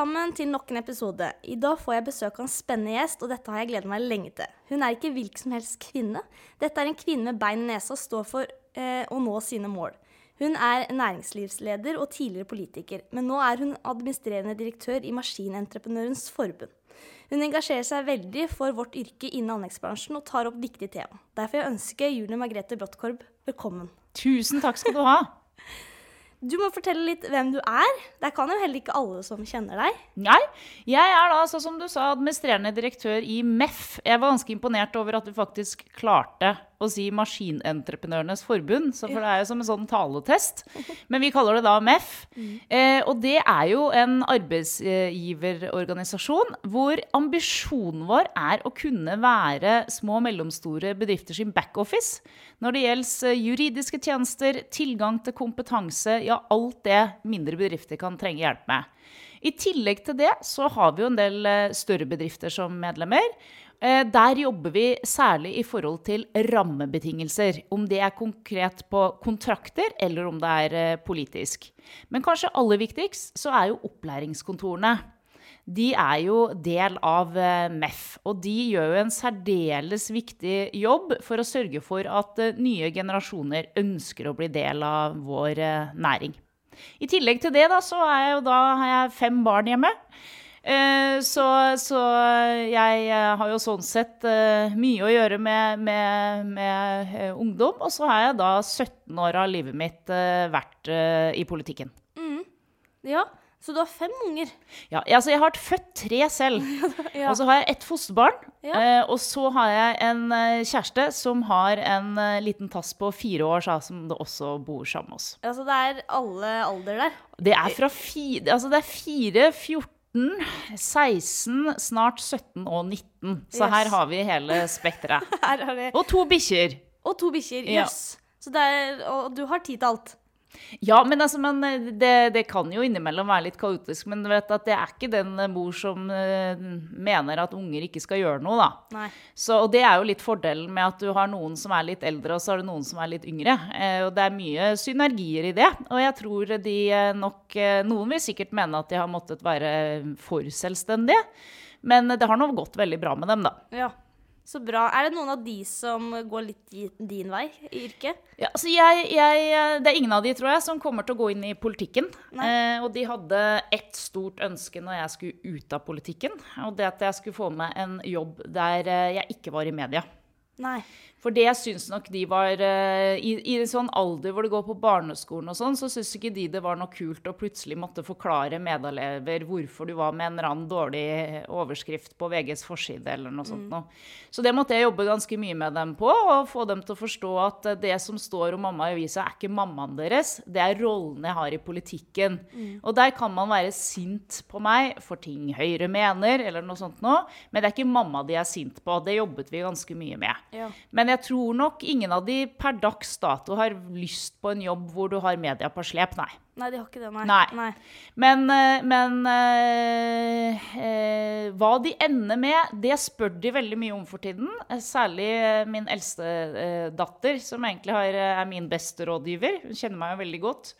Sammen til nok en episode. I dag får jeg besøk av en spennende gjest, og dette har jeg gledet meg lenge til. Hun er ikke hvilken som helst kvinne. Dette er en kvinne med bein i nesa står for eh, å nå sine mål. Hun er næringslivsleder og tidligere politiker, men nå er hun administrerende direktør i Maskinentreprenørens forbund. Hun engasjerer seg veldig for vårt yrke innen anleggsbransjen og tar opp viktige tema. Derfor jeg ønsker Julie Margrethe Brottkorb velkommen. Tusen takk skal du ha. Du må fortelle litt hvem du er. Det kan jo heller ikke alle som kjenner deg. Nei, jeg er da, som du sa, administrerende direktør i MEF. Jeg var ganske imponert over at du faktisk klarte å si Maskinentreprenørenes forbund, så for det er jo som en sånn taletest. Men vi kaller det da MEF. Eh, og det er jo en arbeidsgiverorganisasjon hvor ambisjonen vår er å kunne være små og mellomstore bedrifter sin backoffice når det gjelder juridiske tjenester, tilgang til kompetanse, ja, alt det mindre bedrifter kan trenge hjelp med. I tillegg til det så har vi jo en del eh, større bedrifter som medlemmer. Eh, Der jobber vi særlig i forhold til rammebetingelser. Om det er konkret på kontrakter, eller om det er eh, politisk. Men kanskje aller viktigst så er jo opplæringskontorene. De er jo del av eh, MEF, og de gjør jo en særdeles viktig jobb for å sørge for at nye generasjoner ønsker å bli del av vår næring. I tillegg til det da, så er jeg jo da, har jeg fem barn hjemme. Eh, så, så jeg eh, har jo sånn sett eh, mye å gjøre med, med, med ungdom. Og så har jeg da 17 år av livet mitt vært i politikken. Ja, så du har fem unger. Ja, altså jeg har født tre selv. Ja. Og så har jeg ett fosterbarn. Ja. og så har jeg en kjæreste som har en liten tass på fire år, som det også bor sammen med oss. Altså, det er alle alder der. Det er fra fi, altså det er fire, 14, 16, snart 17 og 19. Så Yes. her har vi hele spekteret. Og to bikkjer. Og to bikkjer. Ja. Jøss. Så det er, og du har tid til alt. Ja, men, altså, men det, det kan jo innimellom være litt kaotisk. Men du vet at det er ikke den mor som uh, mener at unger ikke skal gjøre noe, da. Så, og det er jo litt fordelen med at du har noen som er litt eldre, og så har du noen som er litt yngre. Uh, og det er mye synergier i det. Og jeg tror de eh, nok uh, Noen vil sikkert mene at de har måttet være for selvstendige. Men det har nå gått veldig bra med dem, da. Ja. Så bra. Er det noen av de som går litt din vei i yrket? Ja, altså jeg, jeg, det er ingen av de, tror jeg, som kommer til å gå inn i politikken. Eh, og de hadde ett stort ønske når jeg skulle ut av politikken. Og det at jeg skulle få meg en jobb der eh, jeg ikke var i media. Nei. For det syns nok de var eh, i, I en sånn alder hvor det går på barneskolen og sånn, så syns ikke de det var noe kult å plutselig måtte forklare medelever hvorfor du var med en eller annen dårlig overskrift på VGs forside eller noe sånt noe. Så det måtte jeg jobbe ganske mye med dem på, og få dem til å forstå at eh, det som står om mamma i avisa, er ikke mammaen deres, det er rollen jeg har i politikken. Og der kan man være sint på meg for ting Høyre mener, eller noe sånt noe, men det er ikke mamma de er sint på. Det jobbet vi ganske mye med. Ja. Men jeg tror nok ingen av de per dags dato har lyst på en jobb hvor du har media på slep, nei. Nei, de har ikke det, nei. Nei. Men, eh, men eh, eh, hva de ender med, det spør de veldig mye om for tiden. Særlig min eldste eh, datter, som egentlig har, er min beste rådgiver. Hun kjenner meg jo veldig godt.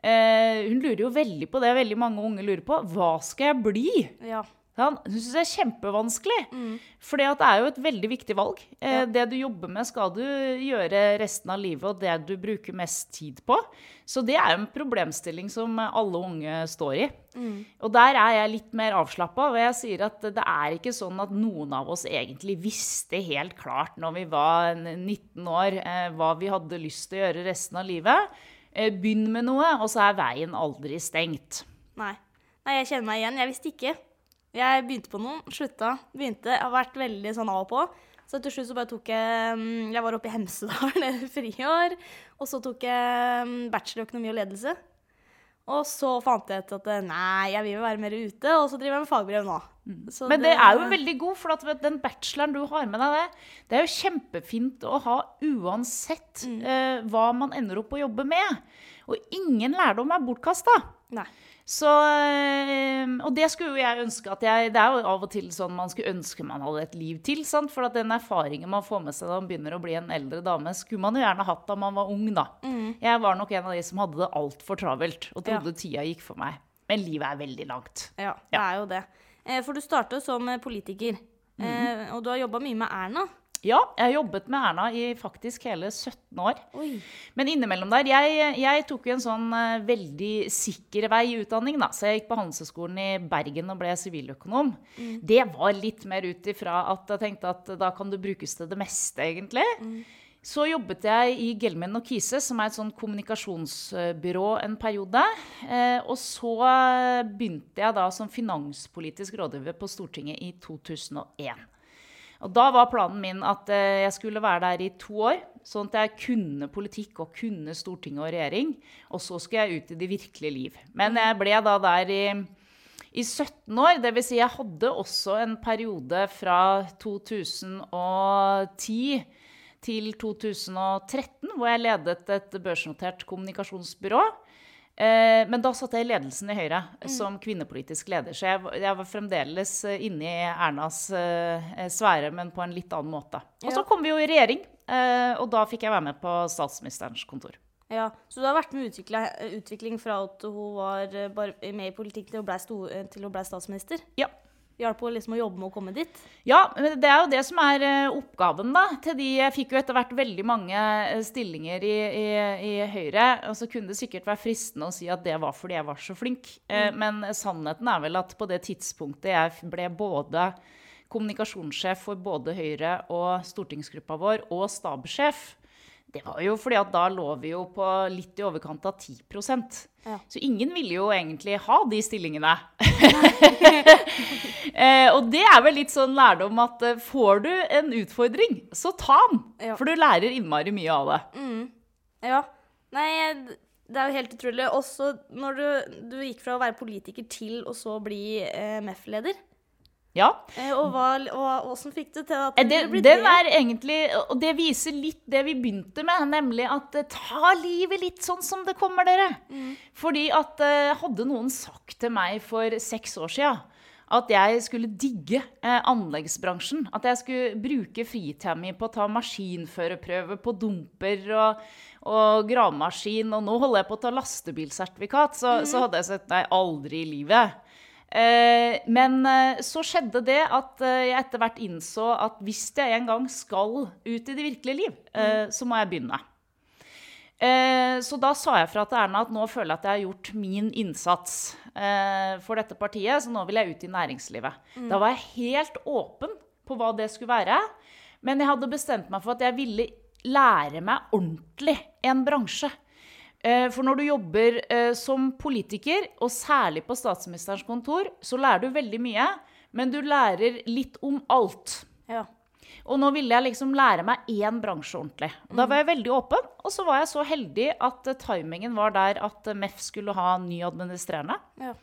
Eh, hun lurer jo veldig på det veldig mange unge lurer på. Hva skal jeg bli? Ja. Han syns jeg er kjempevanskelig. For det er jo et veldig viktig valg. Eh, Ja. Det du jobber med, skal du gjøre resten av livet, og det du bruker mest tid på. Så det er jo en problemstilling som alle unge står i. Og der er jeg litt mer avslappa, og jeg sier at det er ikke sånn at noen av oss egentlig visste helt klart når vi var 19 år, eh, hva vi hadde lyst til å gjøre resten av livet. Eh, Begynn med noe, og så er veien aldri stengt. Nei. Nei, jeg kjenner meg igjen. Jeg visste ikke. Jeg begynte på noe, slutta, begynte. Jeg har vært veldig sånn av og på. Så til slutt så bare tok jeg mm, Jeg var oppe i Hemsedal i friår. Og så tok jeg mm, bachelor i økonomi og ledelse. Og så fant jeg ut at eh, nei, jeg vil jo være mer ute, og så driver jeg med fagbrev nå. Så Men det er jo veldig god, for at vet, den bacheloren du har med deg, det, det er jo kjempefint å ha uansett eh, hva man ender opp å jobbe med. Og ingen lærdom er bortkasta. Så, eh, og det skulle jo jeg ønske at jeg Det er jo av og til sånn man skulle ønske man hadde et liv til. sant? For at den erfaringen man får med seg da man begynner å bli en eldre dame, skulle man jo gjerne hatt da man var ung, da. Jeg var nok en av de som hadde det altfor travelt og trodde tida gikk for meg. Men livet er veldig langt. Ja, det Ja. er jo det. Eh, For du startet som politiker, Mhm. eh, og du har jobba mye med Erna. Ja, jeg har jobbet med Erna i faktisk hele 17 år. Oi. Men innimellom der Jeg, jeg tok jo en sånn eh, veldig sikker vei i utdanning, da. Så jeg gikk på Handelshøyskolen i Bergen og ble siviløkonom. Det var litt mer ut ifra at jeg tenkte at da kan du brukes til det meste, egentlig. Så jobbet jeg i Gelmen og Kise, som er et sånn kommunikasjonsbyrå en periode. Eh, og så begynte jeg da som finanspolitisk rådgiver på Stortinget i 2001. Og da var planen min at eh, jeg skulle være der i to år, sånn at jeg kunne politikk og kunne Stortinget og regjering. Og så skulle jeg ut i det virkelige liv. Men jeg ble da der i, i 17 år. Dvs. Si jeg hadde også en periode fra 2010 til 2013 hvor jeg ledet et børsnotert kommunikasjonsbyrå. Eh, Men da satt jeg i ledelsen i Høyre som kvinnepolitisk leder. Så jeg, var- jeg var fremdeles eh, inne i Ernas eh, sfære, men på en litt annen måte. Og så kom vi jo i regjering, eh, og da fikk jeg være med på statsministerens kontor. Ja, Så du har vært med utvikling fra at hun var bare med i politikk til hun ble, sto, til hun ble statsminister? Ja. Hjalp henne liksom å jobbe med å komme dit? Ja, men det er jo det som er eh, oppgaven, da. Til de, jeg fikk jo etter hvert veldig mange eh, stillinger i, i, i Høyre. Og så kunne det sikkert være fristende å si at det var fordi jeg var så flink. Mm. Men sannheten er vel at på det tidspunktet jeg ble både kommunikasjonssjef for både Høyre og stortingsgruppa vår, og stabssjef, det var jo fordi at da lå vi jo på litt i overkant av 10 Ja. Så ingen ville jo egentlig ha de stillingene. eh, og det er vel litt sånn lærdom at eh, får du en utfordring, så ta den. Ja. For du lærer innmari mye av det. Ja. Nei, det er jo helt utrolig. Også når du, du gikk fra å være politiker til å så bli eh, MEF-leder. Ja. Eh, og hva, og hvordan fikk du til at det, Det, ble det? er egentlig, og det viser litt det vi begynte med, nemlig at eh, ta livet litt sånn som det kommer, dere. Fordi at eh, hadde noen sagt til meg for seks år siden at jeg skulle digge eh, anleggsbransjen, at jeg skulle bruke fritida mi på å ta maskinførerprøve på dumper og, og gravemaskin, og nå holder jeg på å ta lastebilsertifikat, så, så hadde jeg sett nei, aldri i livet. Eh, men eh, så skjedde det at eh, jeg etter hvert innså at hvis jeg en gang skal ut i det virkelige liv, eh, så må jeg begynne. Eh, så da sa jeg fra til Erna at nå føler jeg at jeg har gjort min innsats eh, for dette partiet, så nå vil jeg ut i næringslivet. Da var jeg helt åpen på hva det skulle være, men jeg hadde bestemt meg for at jeg ville lære meg ordentlig en bransje. Eh, For når du jobber eh, som politiker, og særlig på statsministerens kontor, så lærer du veldig mye, men du lærer litt om alt. Ja. Og nå ville jeg liksom lære meg én bransje ordentlig. Og da var jeg veldig åpen, og så var jeg så heldig at eh, timingen var der at MEF skulle ha ny administrerende. ja.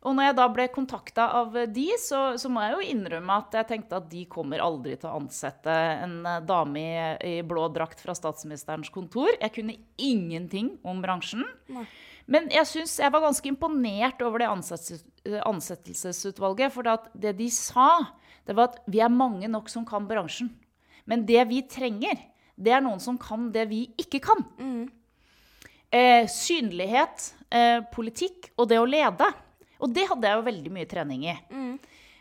Og når jeg da ble kontakta av de, så, så må jeg jo innrømme at jeg tenkte at de kommer aldri til å ansette en eh, dame i, i blå drakt fra statsministerens kontor. Jeg kunne ingenting om bransjen. Nei. Men jeg syns jeg var ganske imponert over det ansettelsesutvalget. For det de sa, det var at vi er mange nok som kan bransjen. Men det vi trenger, det er noen som kan det vi ikke kan. Eh, synlighet, eh, politikk og det å lede. Og det hadde jeg jo veldig mye trening i.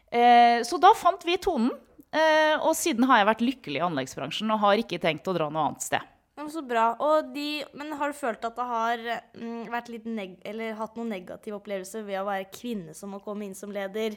Eh, så da fant vi tonen. Eh, og siden har jeg vært lykkelig i anleggsbransjen og har ikke tenkt å dra noe annet sted. Ja, men Så bra. De, men har du følt at det har mm, hatt noen negative opplevelser ved å være kvinne som må komme inn som leder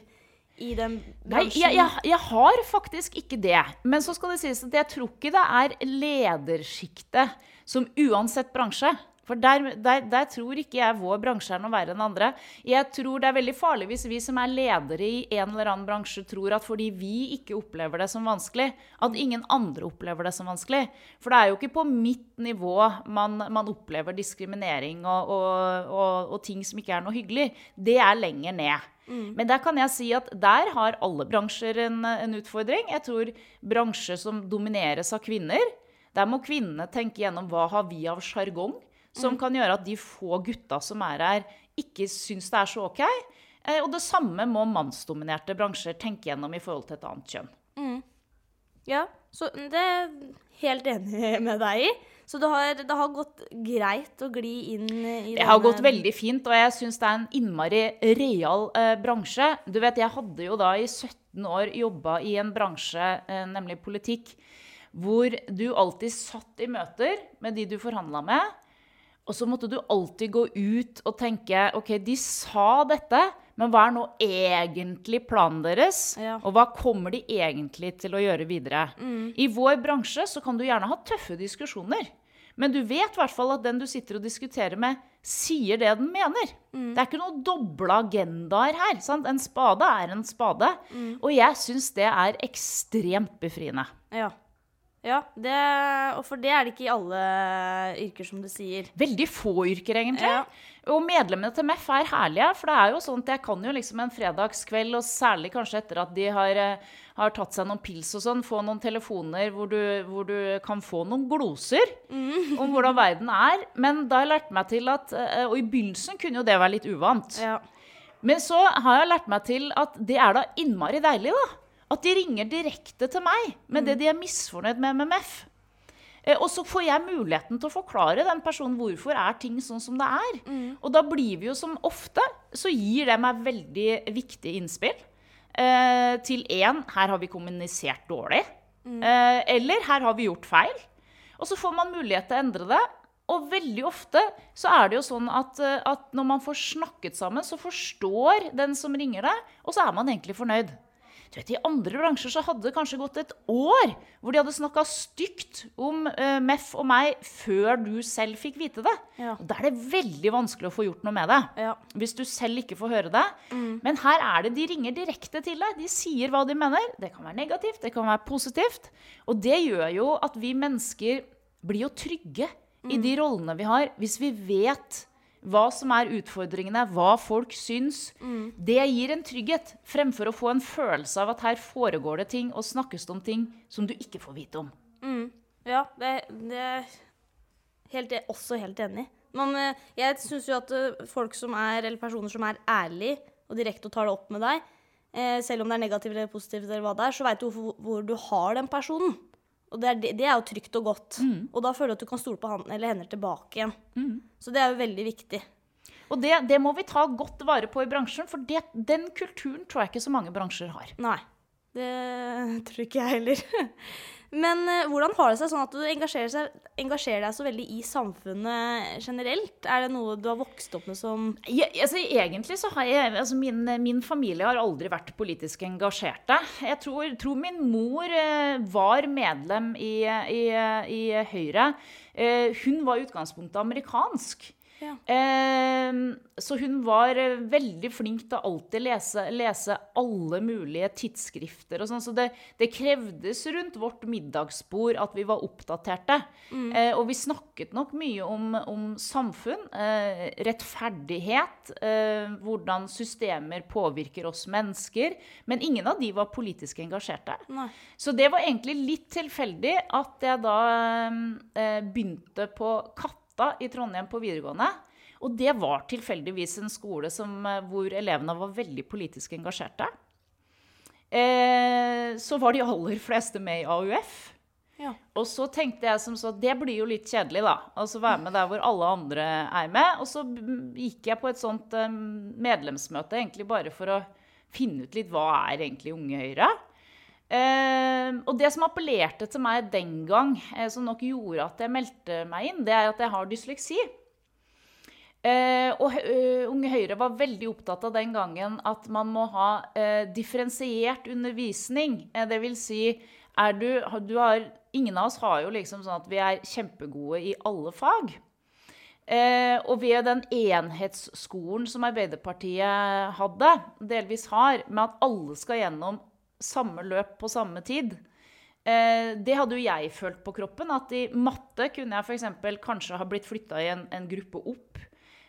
i den Nei, bransjen? jeg, jeg, jeg har faktisk ikke det. Men så skal det sies at jeg tror ikke det er ledersjiktet som uansett bransje. For der, der, der tror ikke jeg vår bransje er noe verre enn andre. Jeg tror det er veldig farlig hvis vi som er ledere i en eller annen bransje, tror at fordi vi ikke opplever det som vanskelig, at ingen andre opplever det som vanskelig. For det er jo ikke på mitt nivå man, man opplever diskriminering og, og, og, og ting som ikke er noe hyggelig. Det er lenger ned. Men der kan jeg si at der har alle bransjer en, en utfordring. Jeg tror bransjer som domineres av kvinner, der må kvinnene tenke gjennom hva har vi av sjargong som kan gjøre at de få gutta som er her, ikke syns det er så ok. Eh, Og det samme må mannsdominerte bransjer tenke gjennom i forhold til et annet kjønn. Ja, så det er helt enig med deg i. Så det har, det har gått greit å gli inn i Det har gått veldig fint, og jeg syns det er en innmari real eh, bransje. Du vet, Jeg hadde jo da i 17 år jobba i en bransje, eh, nemlig politikk, hvor du alltid satt i møter med de du forhandla med, og så måtte du alltid gå ut og tenke OK, de sa dette, men hva er nå egentlig planen deres? Ja. Og hva kommer de egentlig til å gjøre videre? I vår bransje så kan du gjerne ha tøffe diskusjoner. Men du vet i hvert fall at den du sitter og diskuterer med, sier det den mener. Det er ikke noen doble agendaer her. Sant? En spade er en spade. Og jeg syns det er ekstremt befriende. Ja. Ja det, og for det er det ikke i alle yrker, som du sier. Veldig få yrker, egentlig. Ja. Og medlemmene til MEF er herlige. For det er jo sånn at jeg kan jo liksom en fredagskveld, og særlig kanskje etter at de har, eh, har tatt seg noen pils og sånn, få noen telefoner hvor du, hvor du kan få noen gloser om hvordan verden er. Men da har jeg lært meg til at eh, Og i begynnelsen kunne jo det være litt uvant. Ja. Men så har jeg lært meg til at det er da innmari deilig, da. At de ringer direkte til meg med det de er misfornøyd med MMF. Eh, Og så får jeg muligheten til å forklare den personen hvorfor er ting sånn som det er. Og da blir vi jo som ofte, så gir det meg veldig viktige innspill. Eh, til én her har vi kommunisert dårlig. Eh, eller her har vi gjort feil. Og så får man mulighet til å endre det. Og veldig ofte så er det jo sånn at, eh, at når man får snakket sammen, så forstår den som ringer deg, og så er man egentlig fornøyd. Du vet, I andre bransjer så hadde det kanskje gått et år hvor de hadde snakka stygt om uh, MEF og meg før du selv fikk vite det. Ja. Og Da er det veldig vanskelig å få gjort noe med det. Ja. Hvis du selv ikke får høre det. Men her er det de ringer direkte til deg. De sier hva de mener. Det kan være negativt, det kan være positivt. Og det gjør jo at vi mennesker blir jo trygge i de rollene vi har, hvis vi vet hva som er utfordringene, hva folk syns. Det gir en trygghet, fremfor å få en følelse av at her foregår det ting og snakkes det om ting som du ikke får vite om. Ja, det, det er helt, også helt enig. Men eh, jeg syns jo at eh, folk som er, eller personer som er ærlige og direkte og tar det opp med deg, eh, selv om det er negativt eller positivt, eller hva det er, så veit du hvor, hvor du har den personen. Og det er, det er jo trygt og godt. Og da føler du at du kan stole på han eller henne tilbake igjen. Så det er jo veldig viktig. Og det, det må vi ta godt vare på i bransjen, for det, den kulturen tror jeg ikke så mange bransjer har. Nei. Det tror ikke jeg heller. Men eh, hvordan har det seg sånn at du engasjerer, seg, engasjerer deg så veldig i samfunnet generelt? Er det noe du har vokst opp med som Ja, altså, egentlig så har jeg altså, min, min familie har aldri vært politisk engasjerte. Jeg tror, tror min mor eh, var medlem i, i, i Høyre. Eh, hun var i utgangspunktet amerikansk. Ja. Eh, så hun var eh, veldig flink til å alltid lese, lese alle mulige tidsskrifter og sånn. Så det, det krevdes rundt vårt middagsbord at vi var oppdaterte. Eh, og vi snakket nok mye om, om samfunn, eh, rettferdighet, eh, hvordan systemer påvirker oss mennesker. Men ingen av de var politisk engasjerte. Nei. Så det var egentlig litt tilfeldig at jeg da eh, begynte på Katta i Trondheim på videregående. Og det var tilfeldigvis en skole som, eh, hvor elevene var veldig politisk engasjerte. Eh, så var de aller fleste med i AUF. Ja. Og så tenkte jeg som så det blir jo litt kjedelig, da. Altså være med der hvor alle andre er med. Og så gikk jeg på et sånt eh, medlemsmøte egentlig bare for å finne ut litt hva er egentlig Unge Høyre. Eh, og det som appellerte til meg den gang, eh, som nok gjorde at jeg meldte meg inn, det er at jeg har dysleksi. Eh, og eh, Unge Høyre var veldig opptatt av den gangen at man må ha differensiert undervisning. Eh, vil si, er du, du har, ingen av oss har jo liksom sånn at vi er kjempegode i alle fag. Eh, og ved den enhetsskolen som Arbeiderpartiet hadde, delvis har, med at alle skal gjennom samme løp på samme tid, eh, det hadde jo jeg følt på kroppen. At i matte kunne jeg f.eks. kanskje ha blitt flytta i en, en gruppe opp.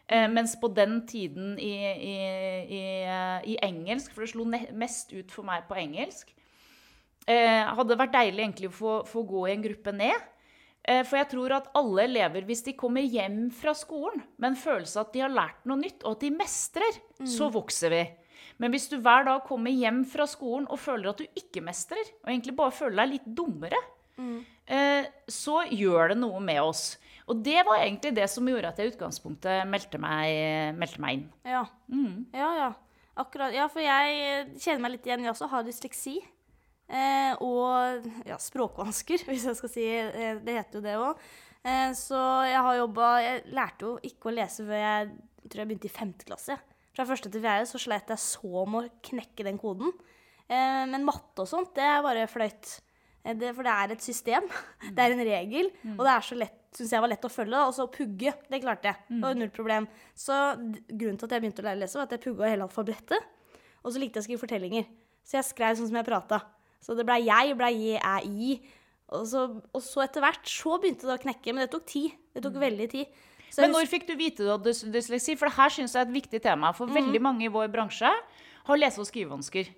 Eh, mens på den tiden i, i, i, eh, i engelsk, for det slo mest ut for meg på engelsk, eh, hadde det vært deilig egentlig å få, få gå i en gruppe ned. Eh, For jeg tror at alle elever, hvis de kommer hjem fra skolen med en følelse at de har lært noe nytt, og at de mestrer, så vokser vi. Men hvis du hver dag kommer hjem fra skolen og føler at du ikke mestrer, og egentlig bare føler deg litt dummere, eh, så gjør det noe med oss. Og det var egentlig det som gjorde at jeg i utgangspunktet meldte meg, meldte meg inn. Ja. ja, ja. Akkurat. Ja, for jeg kjenner meg litt igjen. Jeg også har dysleksi. Eh, og ja, språkvansker, hvis jeg skal si eh, Det heter jo det òg. Eh, så jeg har jobba Jeg lærte jo ikke å lese før jeg tror jeg begynte i femte klasse. Fra første til fjerde så slet jeg så med å knekke den koden. Eh, men matte og sånt, det er bare fløyt. Eh, det, for det er et system. Det er en regel. Og det er så lett, syns jeg var lett å følge. Og så pugge, det klarte jeg. Det var null problem. Så grunnen til at jeg begynte å lære å lese, var at jeg pugga hele alfabetet. Og så likte jeg å skrive fortellinger. Så jeg skrev sånn som jeg prata. Så det blei jeg, blei je, æ, i. Og så, og så etter hvert så begynte det å knekke. Men det tok tid. Det tok veldig tid. Men når fikk du vite du hadde dys- dysleksi? For det her syns jeg er et viktig tema. For veldig mange i vår bransje har lese- og skrivevansker.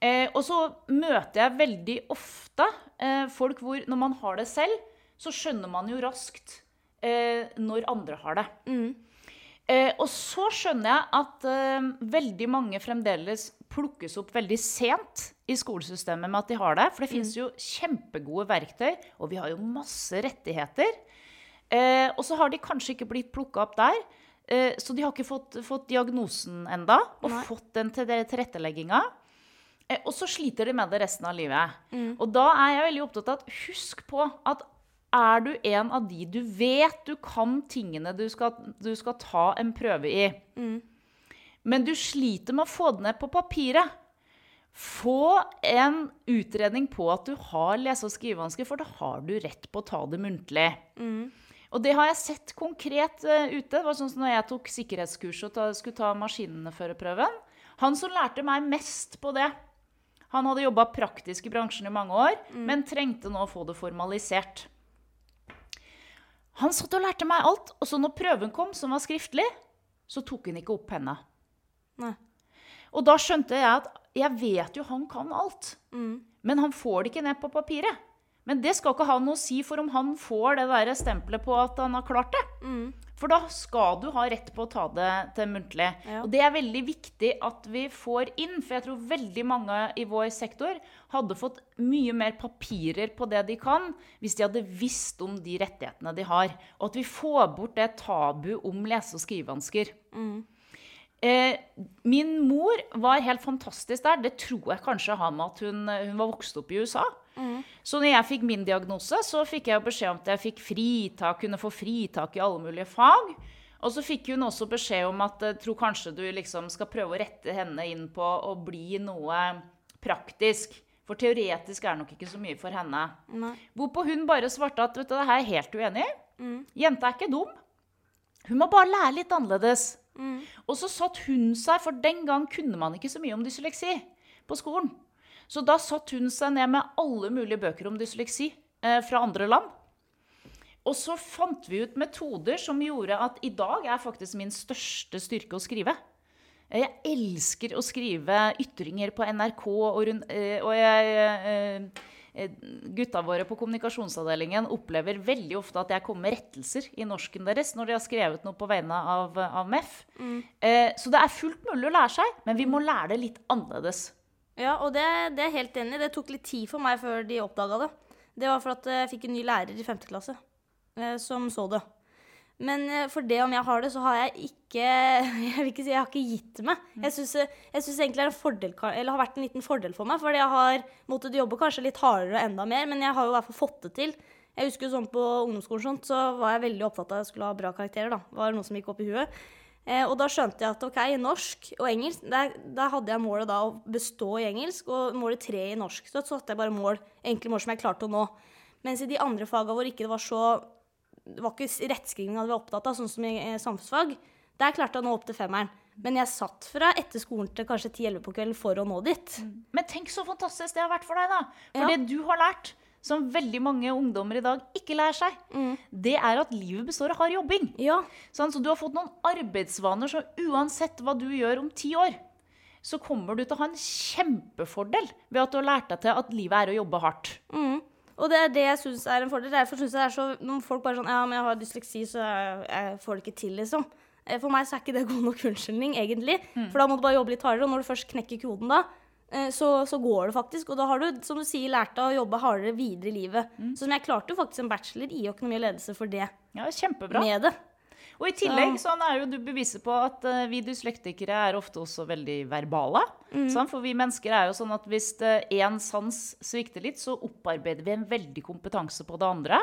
Eh, og så møter jeg veldig ofte eh, folk hvor når man har det selv, så skjønner man jo raskt eh, når andre har det. Eh, og så skjønner jeg at eh, veldig mange fremdeles plukkes opp veldig sent i skolesystemet med at de har det. For det finnes jo kjempegode verktøy, og vi har jo masse rettigheter. Eh, og så har de kanskje ikke blitt plukka opp der. Eh, så de har ikke fått, fått diagnosen enda, og Nei. fått den til tilrettelegginga. Eh, og så sliter de med det resten av livet. Og da er jeg veldig opptatt av at husk på at er du en av de du vet du kan tingene du skal, du skal ta en prøve i, men du sliter med å få det ned på papiret, få en utredning på at du har lese- og skrivevansker, for da har du rett på å ta det muntlig. Og det har jeg sett konkret uh, ute. Det var sånn som når jeg tok sikkerhetskurs og ta, skulle ta maskinførerprøven. Han som lærte meg mest på det, han hadde jobba praktisk i bransjen i mange år, men trengte nå å få det formalisert. Han satt og lærte meg alt, og så når prøven kom, som var skriftlig, så tok han ikke opp penna. Og da skjønte jeg at jeg vet jo han kan alt, men han får det ikke ned på papiret. Men det skal ikke ha noe å si for om han får det der stempelet på at han har klart det. For da skal du ha rett på å ta det til muntlig. Ja. Og det er veldig viktig at vi får inn, for jeg tror veldig mange i vår sektor hadde fått mye mer papirer på det de kan, hvis de hadde visst om de rettighetene de har. Og at vi får bort det tabu om lese- og skrivevansker. Eh, min mor var helt fantastisk der. Det tror jeg kanskje har med at hun, hun var vokst opp i USA. Så når jeg fikk min diagnose, så fikk jeg beskjed om at jeg fikk fritak, kunne få fritak i alle mulige fag. Og så fikk hun også beskjed om at jeg tror kanskje du liksom skal prøve å rette henne inn på å bli noe praktisk. For teoretisk er det nok ikke så mye for henne. Nei. Hvorpå hun bare svarte at vet du, det her er helt uenig mm. Jenta er ikke dum. Hun må bare lære litt annerledes. Og så satt hun seg, for den gang kunne man ikke så mye om dysleksi på skolen. Så da satt hun seg ned med alle mulige bøker om dysleksi eh, fra andre land. Og så fant vi ut metoder som gjorde at i dag er faktisk min største styrke å skrive. Jeg elsker å skrive ytringer på NRK, og, rundt, eh, og jeg, eh, eh, gutta våre på kommunikasjonsavdelingen opplever veldig ofte at jeg kommer med rettelser i norsken deres når de har skrevet noe på vegne av, av MEF. Eh, Så det er fullt mulig å lære seg, men vi må lære det litt annerledes. Ja, og det, det er helt enig. Det tok litt tid for meg før de oppdaga det. Det var for at jeg fikk en ny lærer i femte klasse eh, som så det. Men eh, for det om jeg har det, så har jeg ikke Jeg vil ikke si jeg har ikke gitt meg. Jeg syns synes egentlig det en fordel, eller har vært en liten fordel for meg, fordi jeg har måttet jobbe kanskje litt hardere og enda mer, men jeg har jo i hvert fall fått det til. Jeg husker sånn På ungdomsskolen sånt, så var jeg veldig opptatt av at jeg skulle ha bra karakterer. da. Var noe som gikk opp i huet. Eh, og da skjønte jeg at ok, norsk og engelsk, der, der hadde jeg målet da å bestå i engelsk, og målet tre i norsk. Så satte jeg bare mål, enkle mål som jeg klarte å nå. Mens i de andre faga hvor ikke det var så Det var ikke rettskrivinga vi var opptatt av, sånn som i eh, samfunnsfag. Der klarte jeg å nå opp til femmeren. Men jeg satt fra etter skolen til kanskje 10-11 på kvelden for å nå dit. Men tenk så fantastisk det har vært for deg, da. For Ja. det du har lært, som veldig mange ungdommer i dag ikke lærer seg, det er at livet består av hard jobbing. Ja. Sånn, så du har fått noen arbeidsvaner som uansett hva du gjør om ti år, så kommer du til å ha en kjempefordel ved at du har lært deg til at livet er å jobbe hardt. Mm. Og det er det jeg syns er en fordel. Derfor syns jeg det er så Når folk bare sånn Ja, men jeg har dysleksi, så jeg, jeg får det ikke til, liksom. Eh, For meg så er ikke det god nok unnskyldning, egentlig. For da må du bare jobbe litt hardere. Og når du først knekker koden da, eh, så, så går det faktisk. Og da har du, som du sier, lært deg å jobbe hardere videre i livet. Mm. Så jeg klarte jo faktisk en bachelor i økonomi og ledelse for det. Ja, kjempebra. Med det. Og i tillegg så er jo du beviser på at eh, vi dyslektikere er ofte også veldig verbale. sant? For vi mennesker er jo sånn at hvis én sans svikter litt, så opparbeider vi en veldig kompetanse på det andre.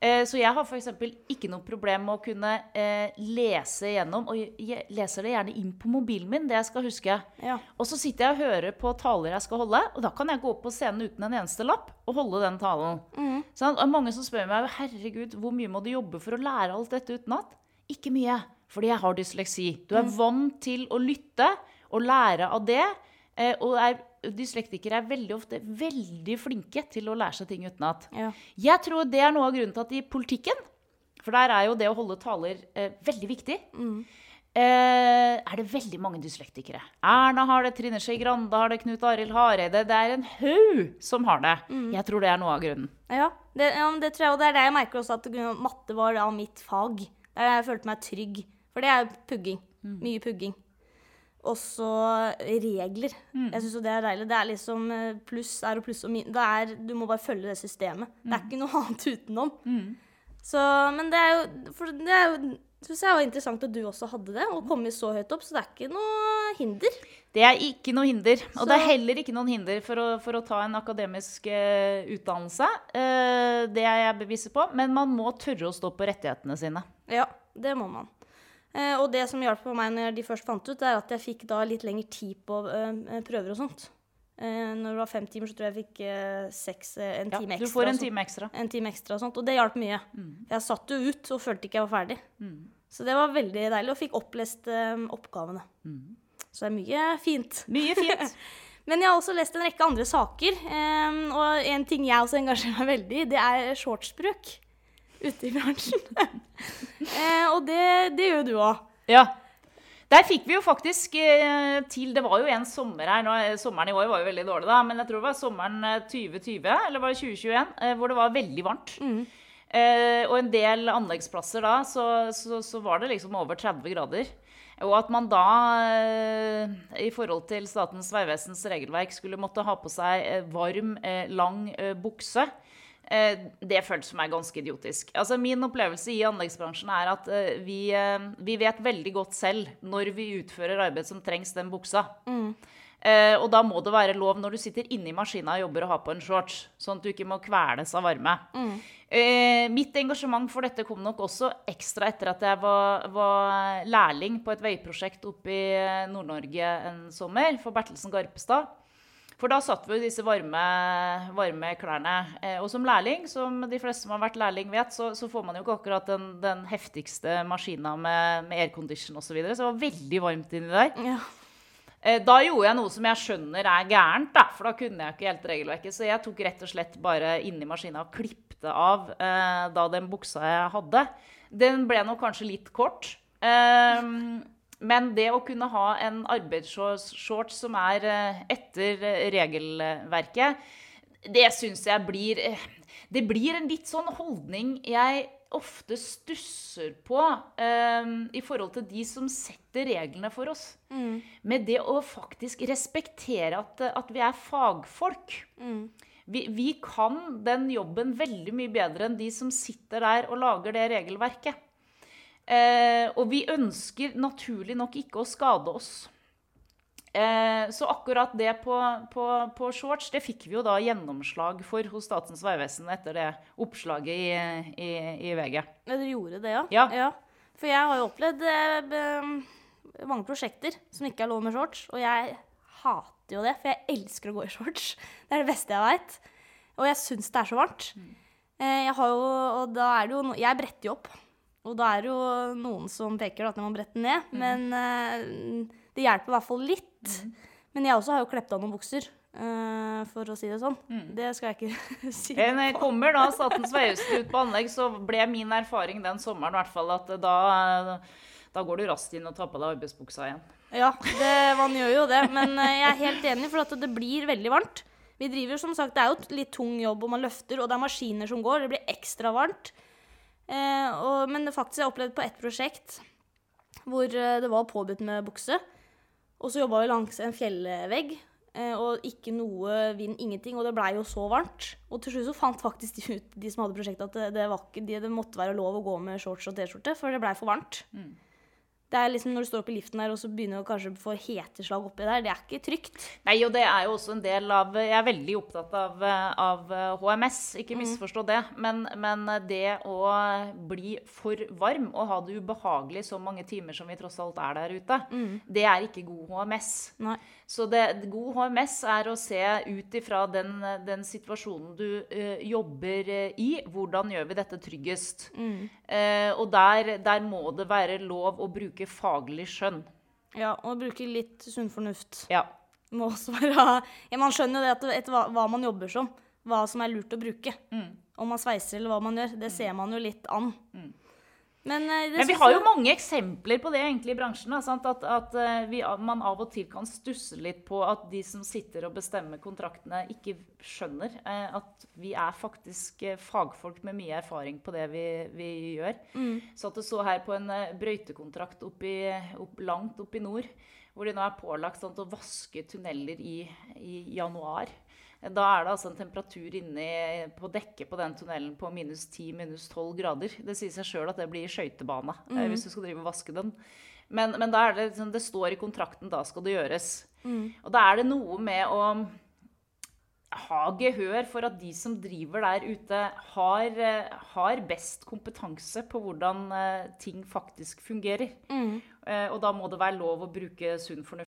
Eh, Så jeg har f.eks. ikke noe problem med å kunne eh, lese gjennom, og jeg leser det gjerne inn på mobilen min, det jeg skal huske. Ja. Og så sitter jeg og hører på taler jeg skal holde, og da kan jeg gå opp på scenen uten en eneste lapp og holde den talen. Så det er mange som spør meg herregud, hvor mye må du jobbe for å lære alt dette utenat? Ikke mye, fordi jeg har dysleksi. Du er vant til å lytte og lære av det. eh, Og er, dyslektikere er veldig ofte veldig flinke til å lære seg ting utenat. Ja. Jeg tror det er noe av grunnen til at i politikken, for der er jo det å holde taler eh, veldig viktig, eh, er det veldig mange dyslektikere. Erna har det, Trine Skei Grande har det, Knut Arild Hareide. Det er en haug som har det. Jeg tror det er noe av grunnen. Ja, det, ja, det tror jeg, og det er det jeg merker også, at matte var da mitt fag. Der jeg følte meg trygg. For det er pugging. Mm. Mye pugging. Og så regler. Jeg syns jo det er deilig. Det er liksom eh, pluss er og pluss og min. Det er, du må bare følge det systemet. Det er ikke noe annet utenom. Så, men det er jo For det er jo syns jeg var interessant at du også hadde det, og kommet så høyt opp. Så det er ikke noe hinder. Det er ikke noe hinder. Og det er heller ikke noen hinder for å, for å ta en akademisk uh, utdannelse. Uh, det er jeg bevisst på. Men man må tørre å stå på rettighetene sine. Ja, det må man. Eh, og det som hjalp på meg når de først fant ut, er at jeg fikk da litt lengre tid på eh, prøver og sånt. Eh, når det var fem timer, så tror jeg jeg fikk eh, seks, eh, en Ja, time du får en time ekstra. en time ekstra og sånt, og det hjalp mye. Jeg satt jo ut og følte ikke jeg var ferdig. Så det var veldig deilig, og fikk opplest eh, oppgavene. Så det er mye fint. Mye fint. Men jeg har også lest en rekke andre saker, eh, og en ting jeg også engasjerer meg veldig i, det er shortsbruk ute i bransjen. eh, og det, det gjør du òg. Ja. Der fikk vi jo faktisk eh, til Det var jo en sommer her nå, eh, Sommeren i år var jo veldig dårlig, da. Men jeg tror det var sommeren eh, 2020, eller var det 2021, eh, hvor det var veldig varmt. Eh, og en del anleggsplasser da, så, så, så var det liksom over 30 grader. Og at man da, eh, i forhold til Statens vegvesens regelverk, skulle måtte ha på seg eh, varm, eh, lang eh, bukse. Eh, det føles for meg ganske idiotisk. Altså, min opplevelse i anleggsbransjen er at eh, vi, eh, vi vet veldig godt selv når vi utfører arbeid som trengs den buksa. Eh, og da må det være lov når du sitter inne i maskina og jobber og har på en shorts, sånn at du ikke må kveles av varme. Eh, mitt engasjement for dette kom nok også ekstra etter at jeg var, var lærling på et veiprosjekt oppe i Nord-Norge en sommer for Bertelsen Garpestad. For da satt vi i disse varme, varme klærne. Eh, og som lærling, som de fleste som har vært lærling vet, så, så får man jo ikke akkurat den, den heftigste maskina med, med aircondition osv. Så, videre, så det var veldig varmt inni der. Ja. Eh, Da gjorde jeg noe som jeg skjønner er gærent, da, for da kunne jeg ikke helt regelverket. Så jeg tok rett og slett bare inni maskina og klippte av eh, da den buksa jeg hadde. Den ble nok kanskje litt kort. Eh, men det å kunne ha en arbeidsshorts som er eh, etter eh, regelverket, det syns jeg blir eh, Det blir en litt sånn holdning jeg ofte stusser på um, i forhold til de som setter reglene for oss. Med det å faktisk respektere at, at vi er fagfolk. Vi, vi kan den jobben veldig mye bedre enn de som sitter der og lager det regelverket. Eh, og vi ønsker naturlig nok ikke å skade oss. Eh, så akkurat det på, på, på shorts, det fikk vi jo da gjennomslag for hos Statens vegvesen etter det oppslaget i, i, i VG. Ja, dere gjorde det, ja? Ja. For jeg har jo opplevd eh, mange prosjekter som ikke er lov med shorts, og jeg hater jo det, for jeg elsker å gå i shorts. Det er det beste jeg veit. Og jeg syns det er så varmt. Eh, Jeg har jo, og da er det jo no Jeg bretter jo opp. Og da er det jo noen som peker da, at man bretter ned, men uh, det hjelper i hvert fall litt. Men jeg også har jo klept av noen bukser, Uh, for å si det sånn. Det skal jeg ikke si. Eh, Når jeg kommer da Statens vegvesen ut på anlegg, så ble min erfaring den sommeren i hvert fall at da, da går du raskt inn og tar på deg arbeidsbuksa igjen. Ja, det, man gjør jo det. Men jeg er helt enig, for at det blir veldig varmt. Vi driver som sagt, Det er jo litt tung jobb, og man løfter, og det er maskiner som går. Det blir ekstra varmt. Eh, og, men faktisk jeg har opplevd på ett prosjekt hvor eh, det var påbudt med bukse. Og så jobba vi langs en fjellvegg. eh, og ikke noe vind, ingenting. Og det blei jo så varmt. Og til slutt så fant faktisk de ut, de som hadde prosjektet, at det, det, ikke, det, måtte være lov å gå med shorts og T-skjorte, for det blei for varmt. Det er liksom Når du står opp i liften der og så begynner du kanskje å få heteslag oppi der, det er ikke trygt. Nei, og det er jo også en del av Jeg er veldig opptatt av, av HMS, ikke misforstå det. Men, men det å bli for varm og ha det ubehagelig så mange timer som vi tross alt er der ute, det er ikke god HMS. Nei. Så det, god HMS er å se ut ifra den, den situasjonen du uh, jobber eh, i. Hvordan gjør vi dette tryggest? Eh, og der, der må det være lov å bruke faglig skjønn. Ja, og bruke litt sunn fornuft. Ja. Må også være ja, Man skjønner jo det etter hva, hva man jobber som, hva som er lurt å bruke. Om man sveiser eller hva man gjør, det ser man jo litt an. Men, eh, Men vi har jo mange eksempler på det egentlig i bransjen. Da, sant? At, at eh, vi, man av og til kan stusse litt på at de som sitter og bestemmer kontraktene, ikke skjønner eh, at vi er faktisk fagfolk med mye erfaring på det vi, vi gjør. Så at det så her på en brøytekontrakt oppi, opp, langt oppe i nord, hvor de nå er pålagt sant, å vaske tunneler i, i januar. Da er det altså en temperatur inne på dekket på den tunnelen på minus 10-12 grader. Det sier seg sjøl at det blir skøytebane mm. hvis du skal drive og vaske den. Men, men da er det, liksom, det står i kontrakten, da skal det gjøres. Og da er det noe med å ha gehør for at de som driver der ute, har, eh, har best kompetanse på hvordan eh, ting faktisk fungerer. Mm. Og da må det være lov å bruke sunn fornuft.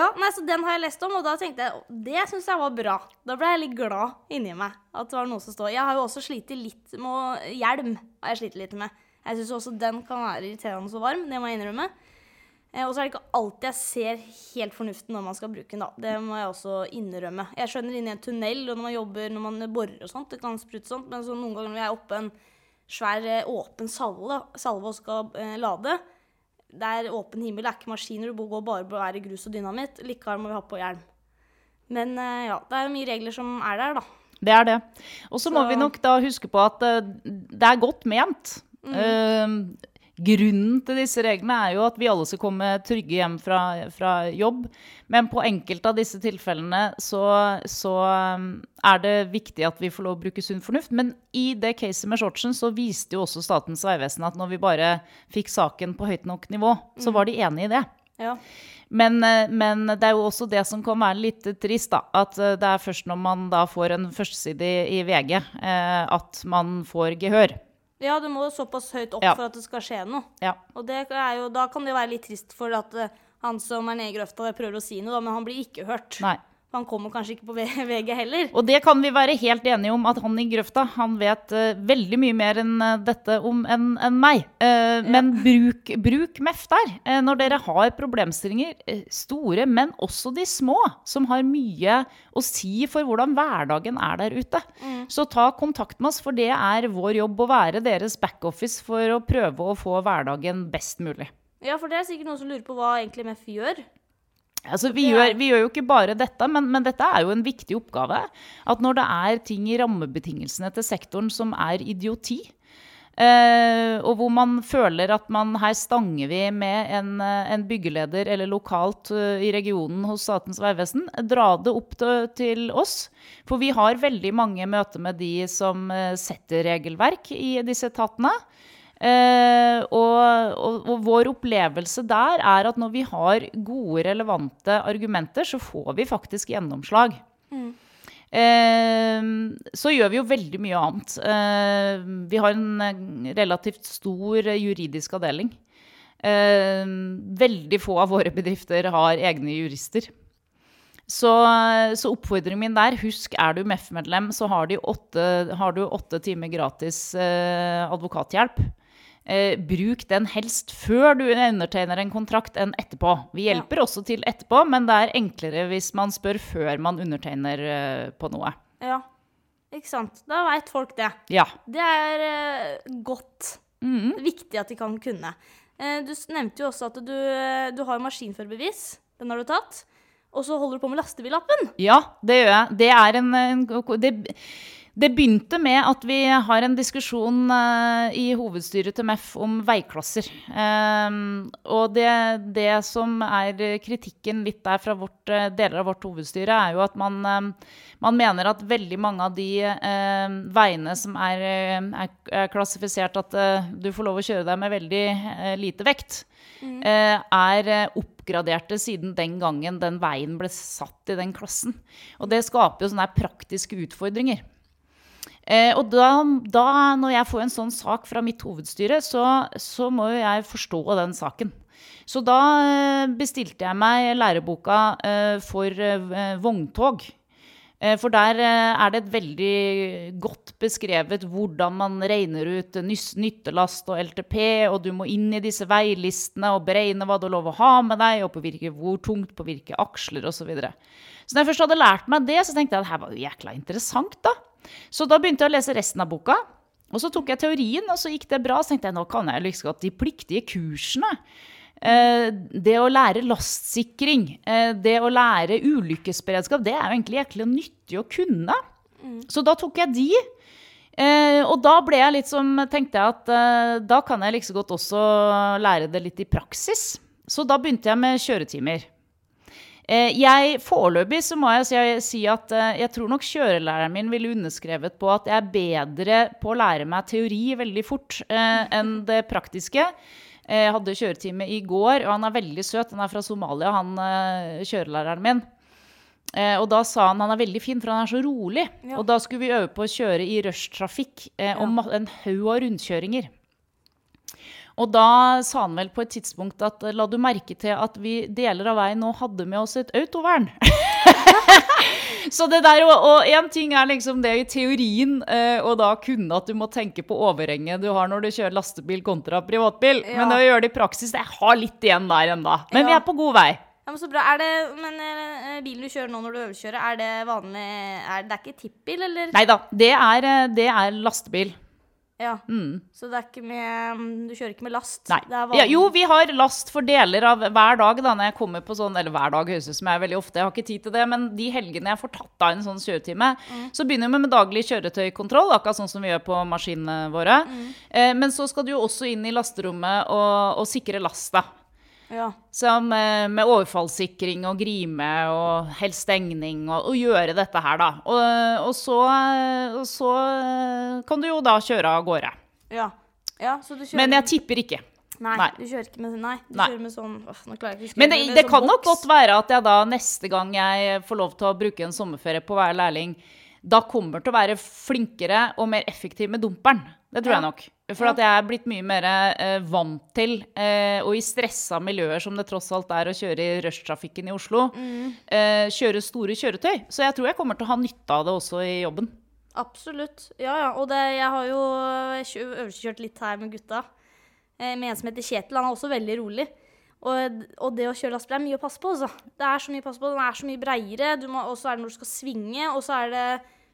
Ja, nei, så Den har jeg lest om, og da tenkte jeg det syns jeg var bra. Da ble jeg litt glad inni meg. at det var noe som står. Jeg har jo også slitt litt med å- hjelm. har jeg slitt litt med. Jeg syns også den kan være irriterende så varm. Det må jeg innrømme. Eh, og så er det ikke alltid jeg ser helt fornuften når man skal bruke den. da. Det må jeg også innrømme. Jeg skjønner inni en tunnel og når man jobber, når man borer og sånt, det kan sprute sånt, men så noen ganger når jeg er oppe en svær eh, åpen salve, salve og skal eh, lade, det er åpen himmel, det er ikke maskiner, du går bare på være grus og dynamitt. Likevel må vi ha på hjelm. Men eh, ja, det er mye regler som er der, da. Det er det. Og så må vi nok da huske på at eh, det er godt ment. Eh, grunnen til disse reglene er jo at vi alle skal komme trygge hjem fra, fra jobb. Men på enkelte av disse tilfellene så, så um, er det viktig at vi får lov å bruke sunn fornuft. Men i det caset med shortsen så viste jo også Statens vegvesen at når vi bare fikk saken på høyt nok nivå, så var de enig i det. Ja. Men, eh, men det er jo også det som kan være litt trist, da. At eh, det er først når man da får en førsteside i, i VG, eh, at man får gehør. Ja, det må jo såpass høyt opp Ja. for at det skal skje noe. Ja. Og det er jo, da kan det jo være litt trist for at eh, han som er nede i grøfta, prøver å si noe, da, men han blir ikke hørt. Nei. Han kommer kanskje ikke på VG heller. Og det kan vi være helt enige om, at han i grøfta han vet uh, veldig mye mer enn eh, dette om enn en meg. Eh, Men bruk, bruk MEF der. Uh, når dere har problemstillinger, store, men også de små, som har mye å si for hvordan hverdagen er der ute. Så ta kontakt med oss, for det er vår jobb å være deres backoffice for å prøve å få hverdagen best mulig. Ja, for det er sikkert noen som lurer på hva egentlig MEF gjør. Altså, vi, gjør, vi gjør jo ikke bare dette, men, men dette er jo en viktig oppgave. At når det er ting i rammebetingelsene til sektoren som er idioti, eh, og hvor man føler at man her stanger vi med en, eh, en byggeleder eller lokalt uh, i regionen hos Statens vegvesen, dra det opp til, til oss. For vi har veldig mange møter med de som eh, setter regelverk i disse etatene. Eh, og, og, og vår opplevelse der er at når vi har gode, relevante argumenter, så får vi faktisk gjennomslag. Eh, så gjør vi jo veldig mye annet. Eh, vi har en eh, relativt stor juridisk avdeling. Eh, veldig få av våre bedrifter har egne jurister. Så, så oppfordringen min der, husk er du MEF-medlem, så har, åtte, har du åtte timer gratis eh, advokathjelp. Eh, bruk den helst før du undertegner en kontrakt enn etterpå. Vi hjelper også til etterpå, men det er enklere hvis man spør før man undertegner eh, på noe. Ja, ikke sant. Da veit folk det. Ja. Det er eh, godt. Mm. Viktig at de kan kunne. Eh, du nevnte jo også at du, eh, du har maskinførerbevis. Den har du tatt. og så holder du på med lastebillappen. Ja, det gjør jeg. Det er en, en det, det begynte med at vi har en diskusjon uh, i hovedstyret til MEF om veiklasser. Um, og det, det, som er kritikken litt der fra vårt, uh, deler av vårt hovedstyre, er jo at man, uh, man mener at veldig mange av de veiene som er, er, er, klassifisert at du får lov å kjøre deg med veldig lite vekt, mm. er oppgraderte siden den gangen den veien ble satt i den klassen. Og det skaper jo sånne praktiske utfordringer. Eh, og da, da, når jeg får en sånn sak fra mitt hovedstyre, så, så må jo jeg forstå den saken. Så da eh, bestilte jeg meg læreboka eh, for eh, vogntog. For der er det et veldig godt beskrevet hvordan man regner ut nyttelast og LTP, og du må inn i disse veilistene og beregne hva du har lov å ha med deg, og på hvilke, hvor tungt på hvilke aksler osv. Så, videre. så når jeg først hadde lært meg det, så tenkte jeg at det her var jo jækla interessant, da. Så da begynte jeg å lese resten av boka. Og så tok jeg teorien, og så gikk det bra. Så tenkte jeg nå kan jeg liksom at de pliktige kursene eh, det å lære lastsikring, eh, det å lære ulykkesberedskap, det er jo egentlig jæklig nyttig å kunne. Mm. Så da tok jeg de. Eh, og da ble jeg litt som tenkte jeg at da kan jeg like godt også lære det litt i praksis. Så da begynte jeg med kjøretimer. Eh, jeg, Foreløpig så må jeg si, si at eh, jeg tror nok kjørelæreren min ville underskrevet på at jeg er bedre på å lære meg teori veldig fort eh, enn det praktiske. Jeg hadde kjøretime i går, og han er veldig søt. Han er fra Somalia, han kjørelæreren min. og da sa han han er veldig fin, for han er så rolig. Ja. Og da skulle vi øve på å kjøre i rushtrafikk eh, om en haug av rundkjøringer. Og da sa han vel på et tidspunkt at la du merke til at vi deler av veien nå hadde med oss et autovern. så det der, Og én ting er liksom det i teorien, eh, og da kunne at du må tenke på overhenget du har når du kjører lastebil kontra privatbil. Ja. Men det å gjøre det i praksis, det har litt igjen der ennå. Men ja. vi er på god vei. Ja, men så bra. Er det, men eh, bilen du kjører nå når du øvelseskjører, er det vanlig er, Det er ikke tippbil, eller? Nei da, det er, eh, det er lastebil. Ja, mm. Så det er ikke med Du kjører ikke med last? Ja, jo, vi har last for deler av hver dag da når jeg kommer på sånn Eller hver dag høres ut som jeg er veldig ofte, jeg har ikke tid til det. Men de helgene jeg får tatt av en sånn kjøretime, mm. så begynner vi med daglig kjøretøykontroll, akkurat sånn som vi gjør på maskinene våre. Mm. Eh, men så skal du jo også inn i lasterommet og, og sikre lasta. Ja. Som med, med overfallssikring og grime og helst stengning og, og, gjøre dette her, da. Og, og, så, og, så, kan du jo da kjøre av gårde. Ja. ja Men jeg tipper ikke. Nei, nei, du kjører ikke med Nei, du nei. kjører med sånn åh, nå klarer jeg ikke Men det, det sånn kan nok godt være at jeg da neste gang jeg får lov til å bruke en sommerferie på å være lærling, da kommer til å være flinkere og mer effektiv med dumperen. Det tror ja. jeg nok. For at jeg er blitt mye mer eh, vant til, eh, og i stressa miljøer som det tross alt er å kjøre i rushtrafikken i Oslo, mm. eh, kjøre store kjøretøy. Så jeg tror jeg kommer til å ha nytte av det også i jobben. Absolutt. Ja, ja. Og det, jeg har jo øvelseskjørt litt her med gutta. Eh, med en som heter Kjetil. Han er også veldig rolig. Og, og det å kjøre lastebil er mye å passe på. Altså. Det er så mye å passe på. Den er så mye breiere. Og så er det når du skal svinge, og så er det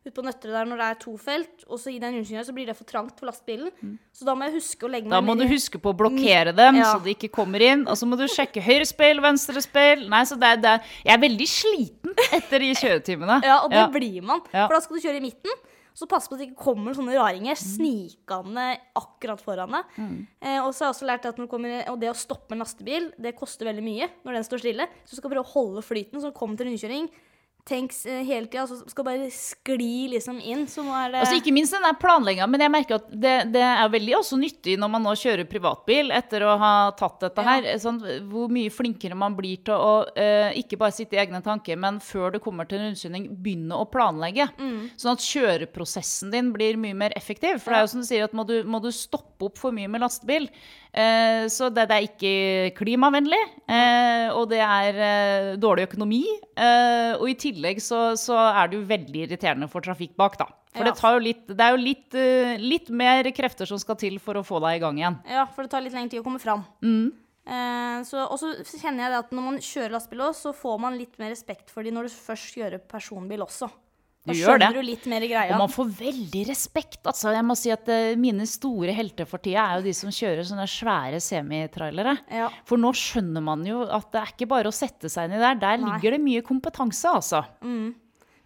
ute på Nøtterøy der når det er to felt, og så i den rundkjøringa så blir det for trangt for lastebilen. Mm. Så da må jeg huske å legge meg Da må du huske på å blokkere dem, ja. så de ikke kommer inn. Og så må du sjekke høyre speil, venstre speil. Nei, så det er, det er, Jeg er veldig sliten etter de kjøretimene. ja, og det ja. blir man. For da skal du kjøre i midten. Så pass på at det ikke kommer sånne raringer mm. snikende akkurat foran deg. Mm. Eh, og så har jeg også lært at når kommer, og det å stoppe en lastebil, det koster veldig mye når den står stille. Så du skal prøve å holde flyten så du kommer til rundkjøring tenks eh, hele tida, altså skal bare skli liksom inn. Så nå er det altså, Ikke minst den der planlegginga, men jeg merker at det, det, er veldig også nyttig når man nå kjører privatbil etter å ha tatt dette ja. her. Sånn, hvor mye flinkere man blir til å uh, ikke bare sitte i egne tanker, men før du kommer til en rundkjøring, begynne å planlegge. Mm. Sånn at kjøreprosessen din blir mye mer effektiv. For det er jo som du sier, at må du, må du stoppe opp for mye med lastebil, Eh, så det, det, er ikke klimavennlig, eh, og det er eh, dårlig økonomi. og i tillegg så, så, er det jo veldig irriterende for trafikk bak, da. For ja. det, litt, det, er jo litt, litt, mer krefter som skal til for å få deg i gang igjen. Ja, for det tar litt lengre tid å komme fram. Mm. og så kjenner jeg at når man kjører lastebil også, så får man litt mer respekt for dem når du først kjører personbil også. Du Da gjør det. du litt mer i greia. Og man får veldig respekt. Altså, jeg må si at eh, Mine store helter for tida er jo de som kjører sånne svære semitrailere. Ja. For nå skjønner man jo at det er ikke bare å sette seg inn i der. Der Nei. ligger det mye kompetanse, altså.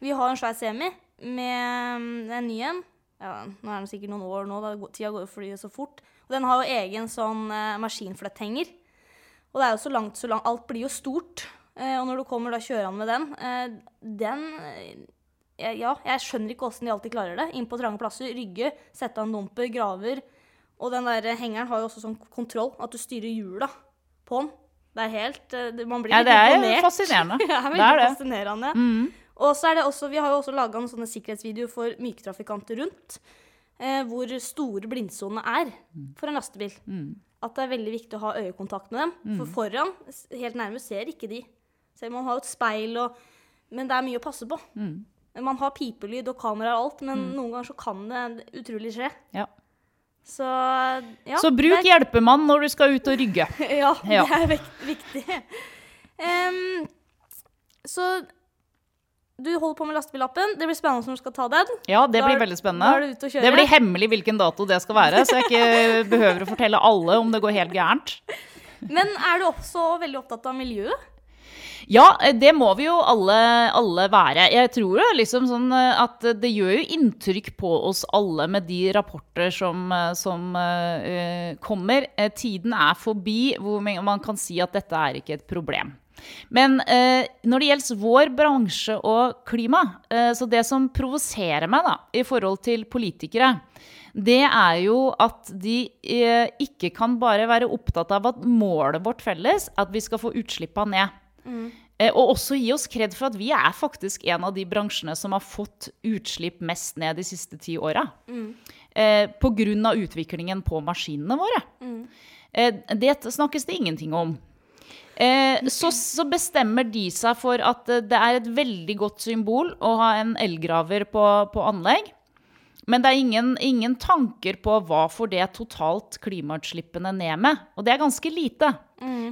Vi har en svær semi med mm, en ny en. Ja, nå er den sikkert noen år nå, da tida går flyr så fort. Og den har jo egen sånn eh, maskinfletthenger. Og det er jo så langt, så langt Alt blir jo stort. Eh, og når du kommer da kjørende med den eh, Den eh, Ja, jeg skjønner ikke åssen de alltid klarer det. Inn på trange plasser, rygge, sette av en dumper, graver. Og den der hengeren har jo også sånn kontroll, at du styrer hjula på den. Det er helt eh, Man blir Ja, litt det er fascinerende. det er veldig Det er det. fascinerende. Og så er det også, Vi har jo også laga en sånne sikkerhetsvideo for myketrafikanter rundt. Eh, hvor store blindsonene er for en lastebil. At det er veldig viktig å ha øyekontakt med dem. For foran, helt nærme, ser ikke de. Om man har et speil og Men det er mye å passe på. Man har pipelyd og kamera og alt, men noen ganger så kan det utrolig skje. Ja. Så ja. Så bruk er... hjelpemann når du skal ut og rygge. ja, Ja. det er viktig. Um, så du holder på med lastebillappen. Det blir spennende når du skal ta den. Ja, det Da blir veldig spennende. Det blir hemmelig hvilken dato det skal være, så jeg ikke behøver å fortelle alle om det går helt gærent. Men er du også veldig opptatt av miljøet? Ja, eh, det må vi jo alle, alle være. Jeg tror jo liksom sånn eh, at det gjør jo inntrykk på oss alle med de rapporter som, eh, som uh, kommer. Tiden er forbi hvor man kan si at dette er ikke et problem. Men eh, når det gjelder vår bransje og klima, eh, så det som provoserer meg da, i forhold til politikere, det er jo at de ikke kan bare være opptatt av at målet vårt felles, at vi skal få utslippene ned. Eh, og også gi oss kred for at vi er faktisk en av de bransjene som har fått utslipp mest ned de siste ti åra. Eh, Pga. utviklingen på maskinene våre. Eh, det snakkes det ingenting om. Eh, så, bestemmer de seg for at det er et veldig godt symbol å ha en elgraver på, på anlegg. Men det er ingen, ingen tanker på hva får det totalt klimautslippene ned med. Og det er ganske lite.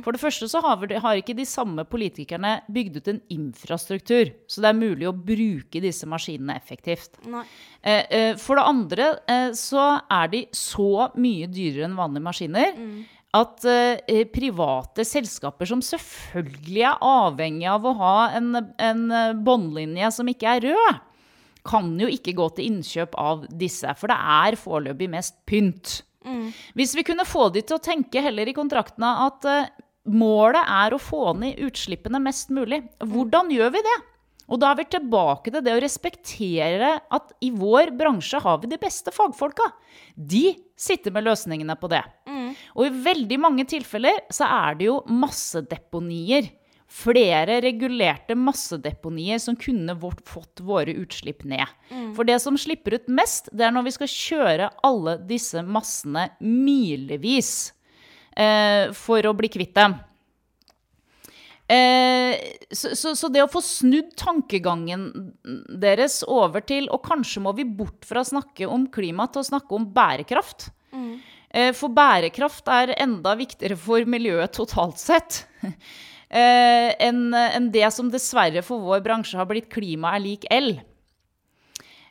For det første så har, vi, har ikke de samme politikerne bygd ut en infrastruktur, så det er mulig å bruke disse maskinene effektivt. Nei. Eh, eh, For det andre eh, så er de så mye dyrere enn vanlige maskiner at eh, private selskaper som selvfølgelig er avhengig av å ha en, en eh, båndlinje som ikke er rød, kan jo ikke gå til innkjøp av disse, for det er foreløpig mest pynt. Hvis vi kunne få de til å tenke heller i kontraktene at eh, målet er å få ned utslippene mest mulig, hvordan gjør vi det? Og da er vi tilbake til det å respektere at i vår bransje har vi de beste fagfolka. De sitter med løsningene på det. Og i veldig mange tilfeller så er det jo massedeponier. Flere regulerte massedeponier som kunne vårt, fått våre utslipp ned. For det som slipper ut mest, det er når vi skal kjøre alle disse massene milevis eh, for å bli kvitt dem. Eh, så, så, så det å få snudd tankegangen deres over til Og kanskje må vi bort fra å snakke om klima til å snakke om bærekraft. Eh, for bærekraft er enda viktigere for miljøet totalt sett. Eh, enn en det som dessverre for vår bransje har blitt klima er lik el.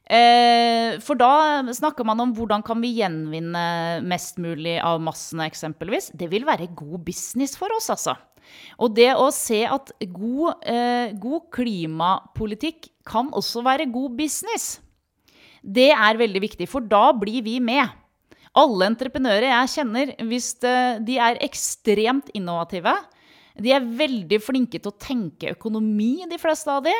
Eh, for da snakker man om hvordan kan vi gjenvinne mest mulig av massene, eksempelvis. Det vil være god business for oss, altså. Og det å se at god, eh, god klimapolitikk kan også være god business, det er veldig viktig, for da blir vi med. Alle entreprenører jeg kjenner, hvis eh, de er ekstremt innovative, de er veldig flinke til å tenke økonomi, de fleste av de.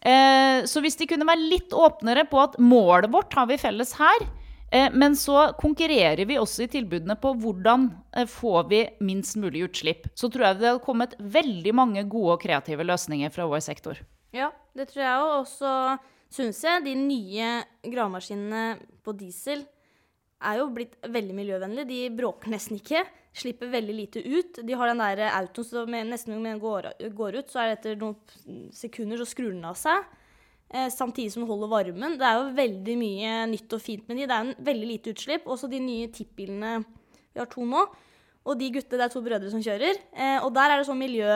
Eh, så hvis de kunne være litt åpnere på at målet vårt har vi felles her, eh, men så konkurrerer vi også i tilbudene på hvordan eh, får vi minst mulig utslipp, så tror jeg det hadde kommet veldig mange gode og kreative løsninger fra vår sektor. Ja, det tror jeg òg. Og så syns jeg de nye gravemaskinene på diesel er jo blitt veldig miljøvennlige. De bråker nesten ikke. Slipper veldig lite ut. De har den der autoen så med, nesten når den går, går ut, så er det etter noen sekunder så skrur den av seg. Eh, samtidig som den holder varmen. Det er jo veldig mye nytt og fint med de. Det er en veldig lite utslipp. Også de nye tippbilene Vi har to nå. Og de gutte, det er to brødre som kjører. Eh, og der er det sånn miljø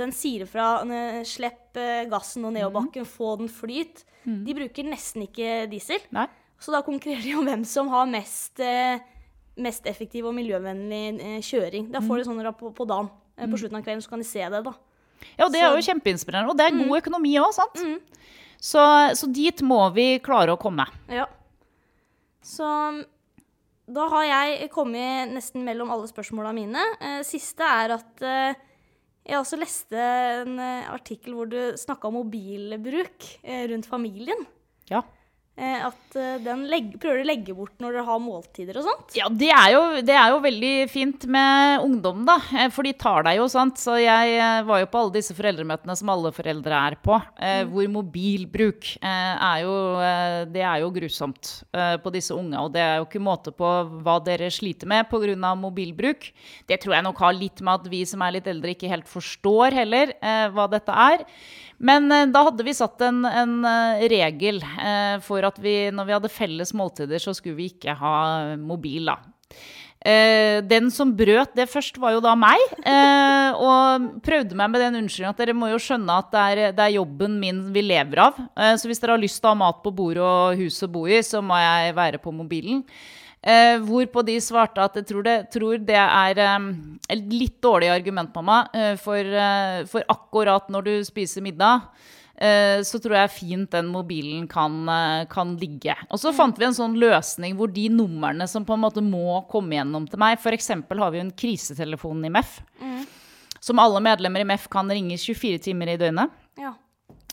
Den sier fra eh, slipp eh, gassen og nedoverbakken, få den flyt. De bruker nesten ikke diesel. Nei. Så da konkurrerer de om hvem som har mest, eh, mest effektiv og miljøvennlig eh, kjøring. Da får de sånn rapp på, på dagen. Eh, på slutten av kvelden så kan de se det, da. Ja, og det er jo kjempeinspirerende. Og det er god økonomi òg, sant? Så, så dit må vi klare å komme. Ja. Så da har jeg kommet nesten mellom alle spørsmåla mine. Eh, siste er at jeg også leste en artikkel hvor du snakka om mobilbruk rundt familien. Ja. Eh, at eh, den legge, prøver å legge bort når dere har måltider og sånt. Ja, det er, jo, det er jo veldig fint med ungdom, da. eh, For de tar deg jo, sant. Så jeg var jo på alle disse foreldremøtene som alle foreldre er på, Mm. hvor mobilbruk er jo Det er jo grusomt på disse unge. Og det er jo ikke måte på hva dere sliter med pga. mobilbruk. Det tror jeg nok har litt med at vi som er litt eldre, ikke helt forstår heller hva dette er. Men da hadde vi satt en, en regel for at vi, når vi hadde felles måltider, så skulle vi ikke ha mobil, da. Eh, den som brøt det først, var jo da meg. eh, og prøvde meg med den unnskyldningen at dere må jo skjønne at det er, det er jobben min vi lever av. Eh, så hvis dere har lyst til å ha mat på bordet og hus å bo i, så må jeg være på mobilen. Eh, hvorpå de svarte at jeg tror det, tror det er eh, et litt dårlig argument, mamma, eh, for, for akkurat når du spiser middag. Eh, Så tror jeg fint den mobilen kan, eh, kan ligge. Og så fant vi en sånn løsning hvor de numrene som på en måte må komme gjennom til meg F.eks. har vi jo en krisetelefon i MEF. Som alle medlemmer i MEF kan ringe 24 timer i døgnet. Ja.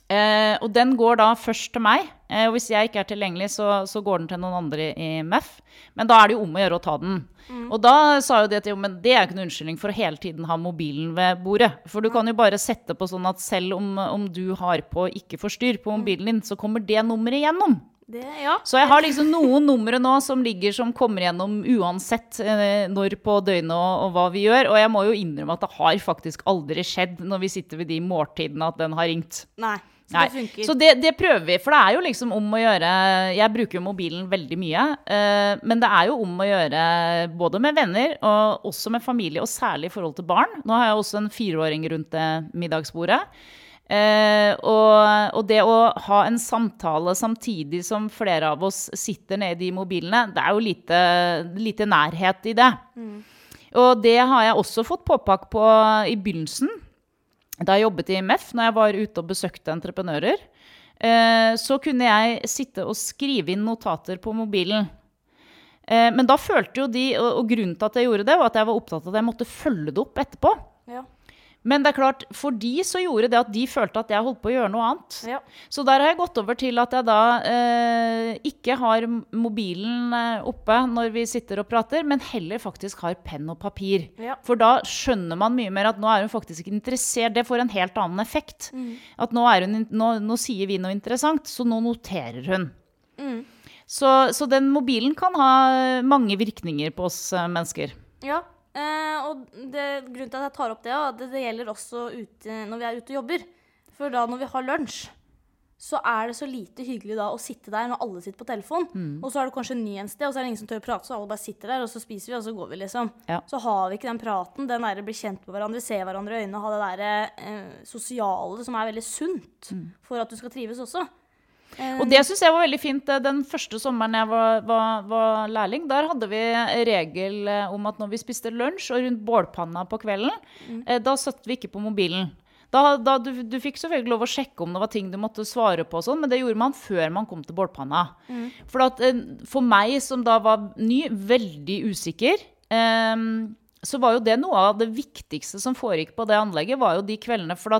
Eh, og den går da først til meg. Eh, og hvis jeg ikke er tilgjengelig, så, så går den til noen andre i MEF. Men da er det jo om å gjøre å ta den. Og da sa jo de at jo, men det er ikke noen unnskyldning for å hele tiden ha mobilen ved bordet. For du kan jo bare sette på sånn at selv om, om du har på ikke forstyrr på mobilen din, så kommer det nummeret igjennom. Det, ja. Så jeg har liksom noen numre nå som ligger som kommer gjennom uansett eh, når på døgnet og, og hva vi gjør. Og jeg må jo innrømme at det har faktisk aldri skjedd når vi sitter ved de måltidene at den har ringt. Nei. Så Nei. det funker. Så det, det prøver vi, for det er jo liksom om å gjøre Jeg bruker jo mobilen veldig mye, Uh, men det er jo om å gjøre både med venner og også med familie, og særlig i forhold til barn. Nå har jeg også en fireåring rundt det middagsbordet. Uh, og, og det å ha en samtale samtidig som flere av oss sitter nede i mobilene, det er jo lite, lite nærhet i det. Og det har jeg også fått påpakk på i begynnelsen da jeg jobbet i MEF, når jeg var ute og besøkte entreprenører, eh, så kunne jeg sitte og skrive inn notater på mobilen. Eh, men da følte jo de, og, grunnen til at jeg gjorde det, var at jeg var opptatt av at jeg måtte følge det opp etterpå. ja. Men det er klart, for de så gjorde det at de følte at jeg holdt på å gjøre noe annet. Ja. Så der har jeg gått over til at jeg da eh, ikke har mobilen eh, oppe når vi sitter og prater, men heller faktisk har penn og papir. Ja. For da skjønner man mye mer at nå er hun faktisk ikke interessert. Det får en helt annen effekt. At nå, hun, nå, nå sier vi noe interessant, så nå noterer hun. Så, så den mobilen kan ha mange virkninger på oss eh, mennesker. Ja, eh, og det, grunnen til at jeg tar opp det, er at det, det gjelder også ute, når vi er ute og jobber. For da når vi har lunsj, så er det så lite hyggelig da å sitte der når alle sitter på telefon. Og så er det kanskje ny en sted, og så er det ingen som tør å prate, så alle bare sitter der, og så spiser vi, og så går vi, liksom. Ja. Så har vi ikke den praten, den der bli kjent med hverandre, se hverandre i øynene, ha det der eh, sosiale som er veldig sunt for at du skal trives også. Eh, Og det syns jeg var veldig fint. eh, Den første sommeren jeg var, var, var lærling, der hadde vi regel eh, om at når vi spiste lunsj og rundt bålpanna på kvelden, mm. da satt vi ikke på mobilen. Da, da, du, du fikk selvfølgelig lov å sjekke om det var ting du måtte svare på, sånn, men det gjorde man før man kom til bålpanna. For, at, eh, for meg som da var ny, veldig usikker, eh, så var jo det noe av det viktigste som foregikk på det anlegget, var jo de kveldene. For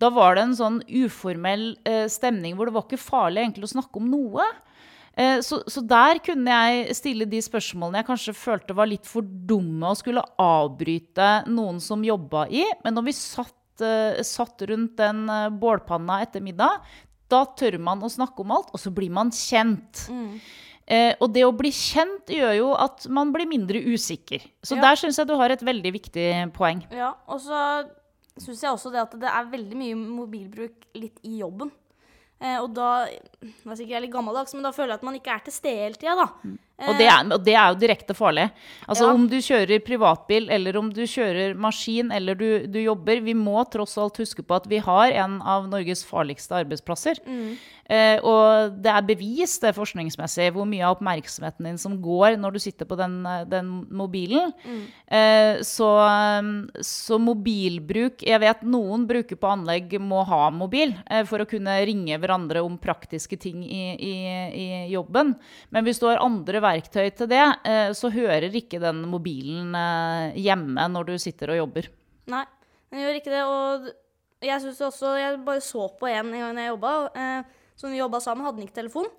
da var det en sånn uformell eh, stemning hvor det var ikke farlig egentlig å snakke om noe. Eh, så, så der kunne jeg stille de spørsmålene jeg kanskje følte var litt for dumme å skulle avbryte noen som jobba i. Men når vi satt, eh, satt rundt den eh, bålpanna etter middag, da tør man å snakke om alt, og så blir man kjent. Eh, og det å bli kjent gjør jo at man blir mindre usikker. Så Ja. der syns jeg du har et veldig viktig poeng. Ja, og så syns jeg også det at det er veldig mye mobilbruk litt i jobben. Eh, og da Jeg er sikkert litt gammeldags, men da føler jeg at man ikke er til stede hele tida, da. Og det, er, og det er jo direkte farlig. Altså Ja. Om du kjører privatbil, eller om du kjører maskin, eller du, du jobber Vi må tross alt huske på at vi har en av Norges farligste arbeidsplasser. Eh, og det er bevist det forskningsmessig hvor mye av oppmerksomheten din som går når du sitter på den, eh, den mobilen. Eh, så, eh, så mobilbruk Jeg vet noen bruker på anlegg må ha mobil eh, for å kunne ringe hverandre om praktiske ting i, i, i jobben. Men hvis du har andre verktøy til det, eh, så hører ikke den mobilen eh, hjemme når du sitter og jobber. Nei, den gjør ikke det. Og jeg syns også Jeg bare så på en gang jeg jobba, eh, som vi jobba sammen, hadde han ikke telefon.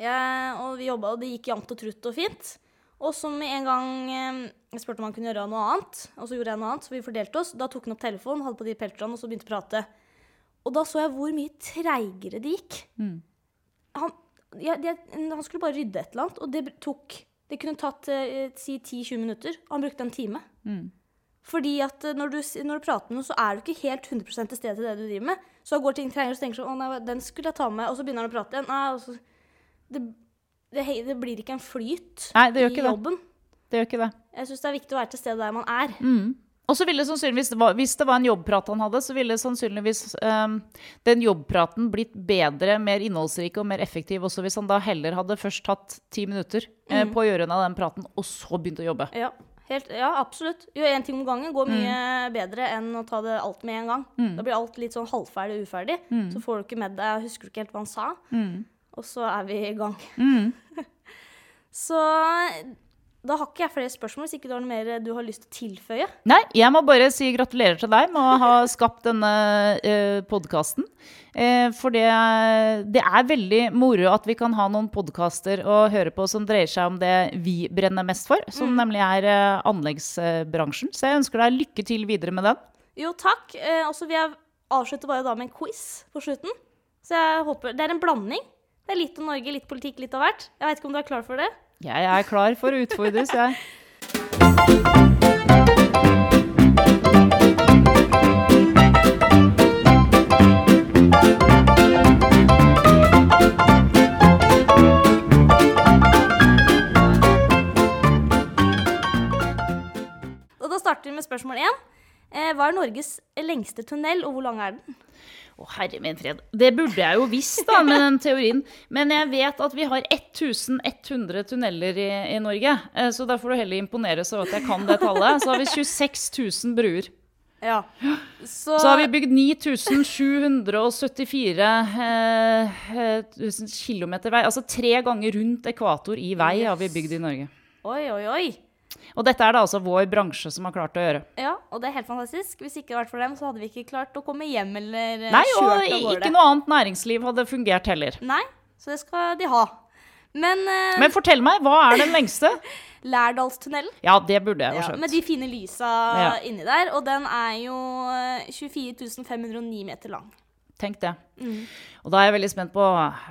Jeg, og vi jobba, og det gikk jevnt og trutt og fint. Og så med en gang jeg spurte om han kunne gjøre noe annet, og så gjorde jeg noe annet, så vi fordelte oss, da tok han opp telefonen, hadde på de pelterne, og så begynte å prate. Og da så jeg hvor mye treigere det gikk. Han, ja, det, han skulle bare rydde et eller annet, og det tok Det kunne tatt eh, si 10-20 minutter. og Han brukte en time. Fordi at eh, når du, når du prater med noen, så er du ikke helt 100 til stede til det du driver med. Så går ting trenger, og så tenker du sånn Å nei, den skulle jeg ta med. Og så begynner han å prate igjen. Nei, så, det, det, det blir ikke en flyt Nei, i ikke det. jobben. Det gjør ikke det. Jeg syns det er viktig å være til stede der man er. Og så ville sannsynligvis, Hvis det var en jobbprat han hadde, så ville sannsynligvis um, den jobbpraten blitt bedre, mer innholdsrik og mer effektiv også hvis han da heller hadde først tatt ti minutter eh, på å gjøre unna den praten, og så begynt å jobbe. Ja, helt, ja absolutt. Gjør én ting om gangen går mye Mm. bedre enn å ta det alt med en gang. Da blir alt litt sånn halvferdig og uferdig. Mm. Så får du ikke med deg, husker du ikke helt hva han sa. Og så er vi i gang. Mm. så da har ikke jeg flere spørsmål, hvis ikke du har noe mer du har lyst til å tilføye. Nei, jeg må bare si gratulerer til deg med å ha skapt denne eh, podkasten. for det, det er veldig moro at vi kan ha noen podkaster å høre på som dreier seg om det vi brenner mest for, som nemlig er eh, anleggsbransjen. Så jeg ønsker deg lykke til videre med den. Jo, takk. Eh, og så vil jeg avslutte bare da med en quiz på slutten. Så jeg håper Det er en blanding. Det er litt om Norge, litt politikk, litt av hvert. Jeg vet ikke om du er klar for det? Jeg er klar for å utfordres, jeg. Og da starter vi med spørsmål én. Eh, hva er Norges lengste tunnel, og hvor lang er den? Å, herre min fred. Det burde jeg jo visst, da, med den teorien. Men jeg vet at vi har 1100 tunneler i, i Norge. Eh, Så da får du heller imponeres over at jeg kan det tallet. Så har vi 26 000 bruer. Ja. Så, Så har vi bygd 9774 eh, eh, km vei. Altså tre ganger rundt ekvator i vei har vi bygd i Norge. Oi, oi, oi. Og dette er det altså vår bransje som har klart å gjøre. Ja, og det er helt fantastisk. Hvis ikke det hadde vært for dem, så hadde vi ikke klart å komme hjem eller eh, Nei, og av gårde. ikke noe annet næringsliv hadde fungert heller. Nei, så det skal de ha. Men, uh, Men fortell meg, hva er den lengste? Lærdalstunnelen, Ja, det burde jeg ja, skjønt. med de fine lysa Ja. inni der, og den er jo eh, 24 509 meter lang. Tenk det. Og da er jeg veldig spent på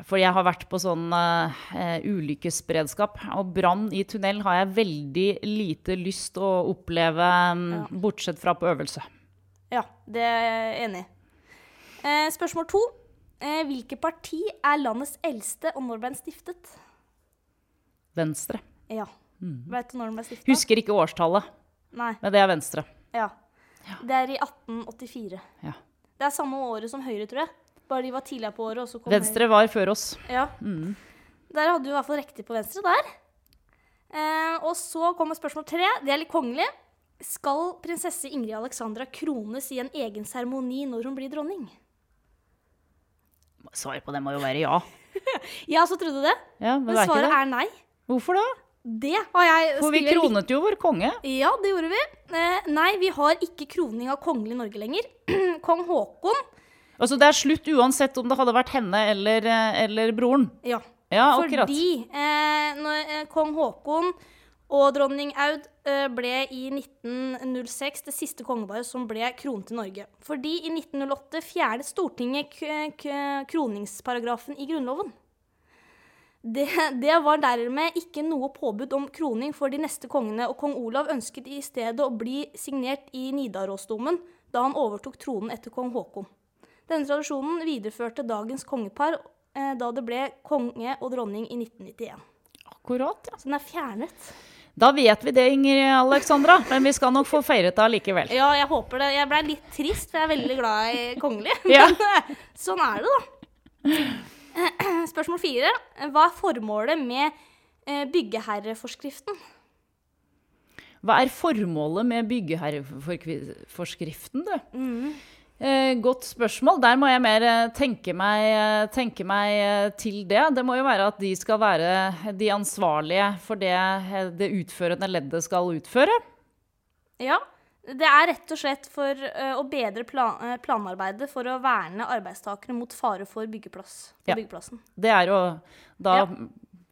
For jeg har vært på sånn uh, ulykkesberedskap. Og brann i tunnel har jeg veldig lite lyst å oppleve, mm, bortsett fra på øvelse. Ja, det er jeg enig i. Eh, spørsmål to. Eh, hvilket parti er landets eldste, og når ble den stiftet? Venstre. Ja. Vet du når den ble stiftet? Husker ikke årstallet, Nei. men det er Venstre. Ja. Det er i 1884. Ja. Det er samme året som Høyre, tror jeg. Bare de var tidligere på året, og så kom Venstre var før oss. Ja. Ja. Der hadde du i hvert fall riktig på Venstre der. Eh, og så kommer spørsmål tre. Det er litt kongelig. Skal prinsesse Ingrid Alexandra krones i en egen seremoni når hun blir dronning? Svaret på det må jo være ja. Ja, så trodde du det. ja men Men er svaret det. er nei. Hvorfor da? Det har jeg For vi kronet jo vår konge. Ja, det gjorde vi. Eh, nei, vi har ikke kroning av kongelig Norge lenger. Kong Haakon Altså, det er slutt uansett om det hadde vært henne eller, eh, eller broren. Ja. Ja. Fordi eh, eh, kong Haakon og dronning Aud ble i 1906 det siste kongeparet som ble kronet i Norge. Fordi i 1908 fjernet Stortinget kroningsparagrafen i Grunnloven. Det, det var dermed ikke noe påbud om kroning for de neste kongene, og kong Olav ønsket i stedet å bli signert i Nidarosdomen da han overtok tronen etter kong Haakon. Denne tradisjonen videreførte dagens kongepar eh, da det ble konge og dronning i 1991. Akkurat, ja. Så den er fjernet. Da vet vi det, Inger Alexandra. Men vi skal nok få feiret det allikevel. Ja, jeg håper det. Jeg ble litt trist, for jeg er veldig glad i kongelig. Ja. Sånn er det, da. Spørsmål fire. Hva er formålet med eh, byggeherreforskriften? Hva er formålet med byggeherreforskriften, du? Eh, godt spørsmål. Der må jeg mer eh, tenke meg, tenke meg til det. Det må jo være at de skal være de ansvarlige for det det utførende leddet skal utføre. Ja, det er rett og slett for uh, å bedre plan eh, planarbeidet for å verne arbeidstakere mot fare for byggeplass Ja. byggeplassen. Det er å da Ja.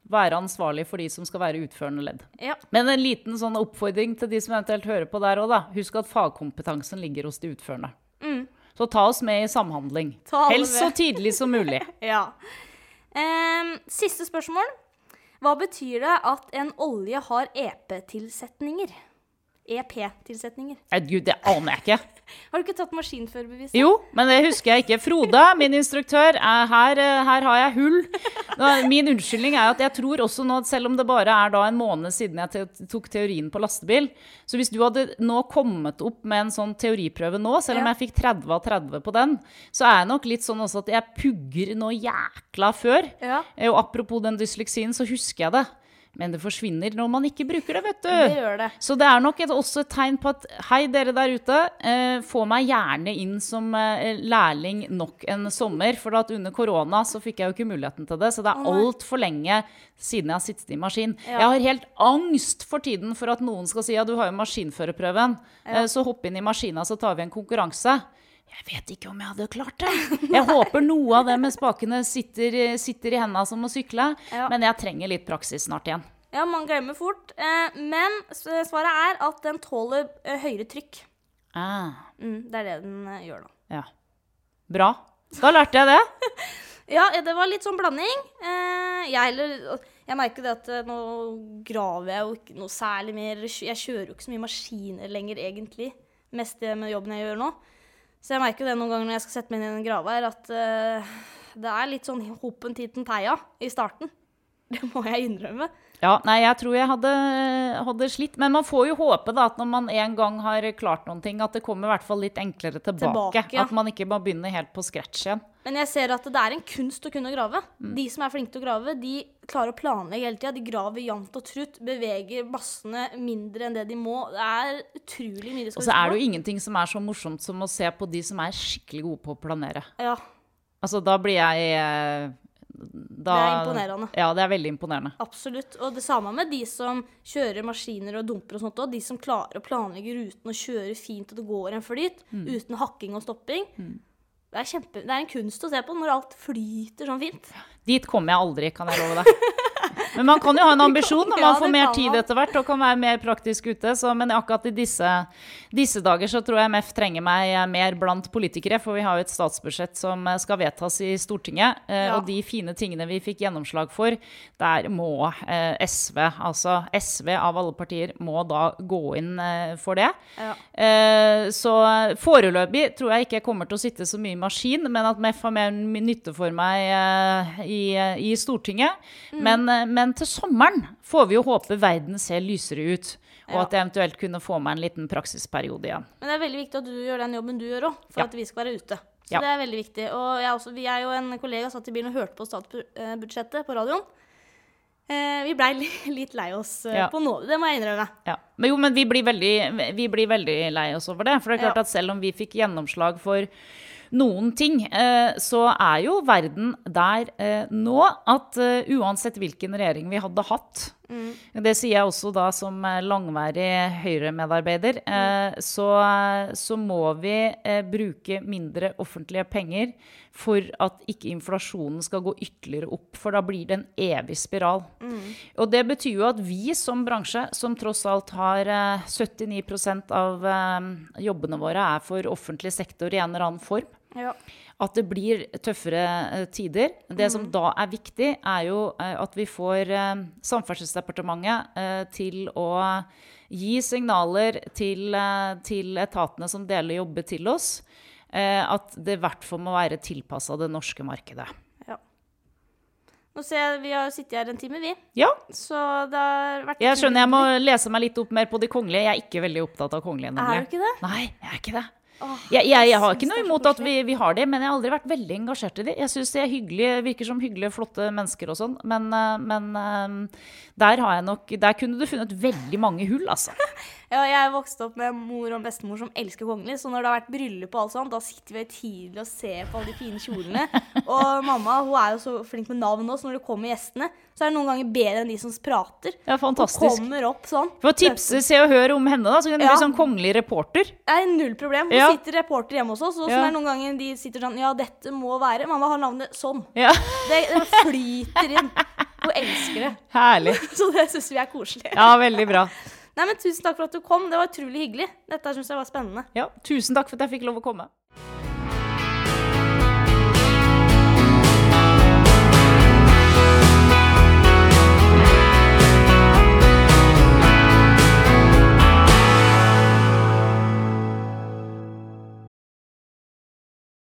være ansvarlig for de som skal være utførende ledd. Ja. Men en liten sånn oppfordring til de som eventuelt hører på der òg, da. Husk at fagkompetansen ligger hos de utførende. Mm. Så ta oss med i samhandling. Helst så tidlig som mulig. ja. Um, siste spørsmål. Hva betyr det at en olje har EP-tilsetninger? EP-tilsetninger. Nei, gud, det aner jeg ikke. Har du ikke tatt maskinførerbevis? Jo, men det husker jeg ikke. Frode, min instruktør, er her, eh, her har jeg hull. Min unnskyldning er at jeg tror også nå, selv om det bare er da en måned siden jeg tok teorien på lastebil, så hvis du hadde nå kommet opp med en sånn teoriprøve nå, selv om jeg fikk 30 av 30 på den, så er jeg nok litt sånn også at jeg pugger noe jækla før. Ja, Eh, Og apropos den dysleksien, så husker jeg det. Men det forsvinner når man ikke bruker det, vet du. det gjør det. Så det er nok et, også et tegn på at hei, dere der ute, eh, få meg gjerne inn som eh, lærling nok en sommer. For at under korona så fikk jeg jo ikke muligheten til det, så det er altfor lenge siden jeg har sittet i maskin. Ja. Jeg har helt angst for tiden for at noen skal si ja, du har jo maskinførerprøven, eh, så hopp inn i maskina, så tar vi en konkurranse. Jeg vet ikke om jeg hadde klart det. Jeg håper noe av det med spakene sitter, sitter i hendene som å sykle, Ja. men jeg trenger litt praksis snart igjen. Ja, man glemmer fort. Eh, men svaret er at den tåler eh, høyere trykk. Ah. Mm, det er det den eh, gjør, nå. Ja. Bra. Da lærte jeg det. Ja, det var litt sånn blanding. Jeg, heller, jeg merker det at nå graver jeg jo ikke noe særlig mer. Jeg kjører jo ikke så mye maskiner lenger, egentlig. Mest det med jobben jeg gjør nå. Så jeg merker jo det noen ganger når jeg skal sette meg inn i en gravær, at uh, det er litt sånn hoppen titten teia i starten. Det må jeg innrømme. Ja, nei, jeg tror jeg hadde, hadde slitt. Men man får jo håpe da, at når man en gang har klart noen ting, at det kommer i hvert fall litt enklere tilbake. Tilbake, ja. At man ikke bare begynner helt på scratch igjen. Men jeg ser at det er en kunst å kunne grave. Mm. De som er flinke til å grave, de klarer å planlegge hele tida. De graver jevnt og trutt, beveger bassene mindre enn det de må. Det er utrolig mye de skal Og så er det jo ingenting som er så morsomt som å se på de som er skikkelig gode på å planere. Ja, Altså, da blir jeg eh, da, Det er imponerende. Ja, det er veldig imponerende. absolutt. Og det samme med de som kjører maskiner og dumper og sånt òg. De som klarer å planlegge ruten og kjøre fint og det går en flyt Mm. uten hakking og stopping. Det er, kjempe, det er en kunst å se på når alt flyter sånn fint. Dit kommer jeg aldri, kan jeg love deg. Men man kan jo ha en ambisjon når man får mer tid etter hvert og kan være mer praktisk ute. Så, men akkurat i disse, disse dager så tror jeg MF trenger meg mer blant politikere. For vi har jo et statsbudsjett som eh, skal vedtas i Stortinget. eh, Ja. Og de fine tingene vi fikk gjennomslag for, der må eh, SV, altså SV av alle partier, må da gå inn eh, for det. Ja. Eh, så foreløpig tror jeg ikke jeg kommer til å sitte så mye i maskin, men at MEF har mer nytte for meg eh, i, i Stortinget. Mm. Men, eh, men til sommeren får vi jo håpe verden ser lysere ut. Og Ja. at jeg eventuelt kunne få meg en liten praksisperiode igjen. Men det er veldig viktig at du gjør den jobben du gjør òg, for Ja. at vi skal være ute. Så Ja. det er veldig viktig. Og jeg, også, vi er jo en kollega satt i bilen og hørte på statsbudsjettet på radioen. Eh, vi blei litt lei oss eh, Ja. på noe, det må jeg innrømme. Ja. Men jo, men vi blir, veldig, vi blir veldig lei oss over det. For det er klart at selv om vi fikk gjennomslag for noen ting, eh, så er jo verden der eh, nå at eh, uansett hvilken regjering vi hadde hatt Det sier jeg også da som langværig Høyre-medarbeider. Mm. så, så må vi bruke mindre offentlige penger for at ikke inflasjonen skal gå ytterligere opp. For da blir det en evig spiral. Og det betyr jo at vi som bransje, som tross alt har eh, 79 av jobbene våre er for offentlig sektor i en eller annen form, Ja. at det blir tøffere eh, tider. Det som da er viktig, er jo eh, at vi får eh, Samferdselsdepartementet til å gi signaler til, til etatene som deler jobber til oss, at det i hvert fall må være tilpassa det norske markedet. Nå ser jeg Vi har sittet her en time, vi. Ja, Så det har vært jeg skjønner jeg må lese meg litt opp mer på de kongelige. Jeg er ikke veldig opptatt av kongelige. Er du ikke det? Nei, jeg er ikke det. Jeg, jeg, jeg har ikke noe imot at vi, vi har det, men jeg har aldri vært veldig engasjert i det. Jeg syns de er hyggelige, virker som hyggelige, flotte mennesker og sånn, men, eh, men eh, der har jeg nok Der kunne du funnet veldig mange hull, altså. Jeg vokste opp med mor og bestemor som elsker kongelig, så når det har vært bryllup og alt sånt, da sitter vi tidlig og ser på alle de fine kjolene. Og mamma hun er jo så flink med navn også, så når det kommer gjestene, så er det noen ganger bedre enn de som prater. Ja, fantastisk. Og kommer opp sånn. For å tipse Se og Hør om henne, da, så kan du Ja. bli sånn kongelig reporter. Er null problem. Hun Ja. sitter reporter hjemme hos oss, og så Ja. er det noen ganger de sitter sånn Ja, dette må være Mamma har navnet sånn. Ja, Det, det flyter inn. Hun elsker det. Herlig. Så det syns vi er koselig. Ja, veldig bra. Nei, men Tusen takk for at du kom. Det var utrolig hyggelig. Dette syns jeg var spennende. Ja, tusen takk for at jeg fikk lov å komme.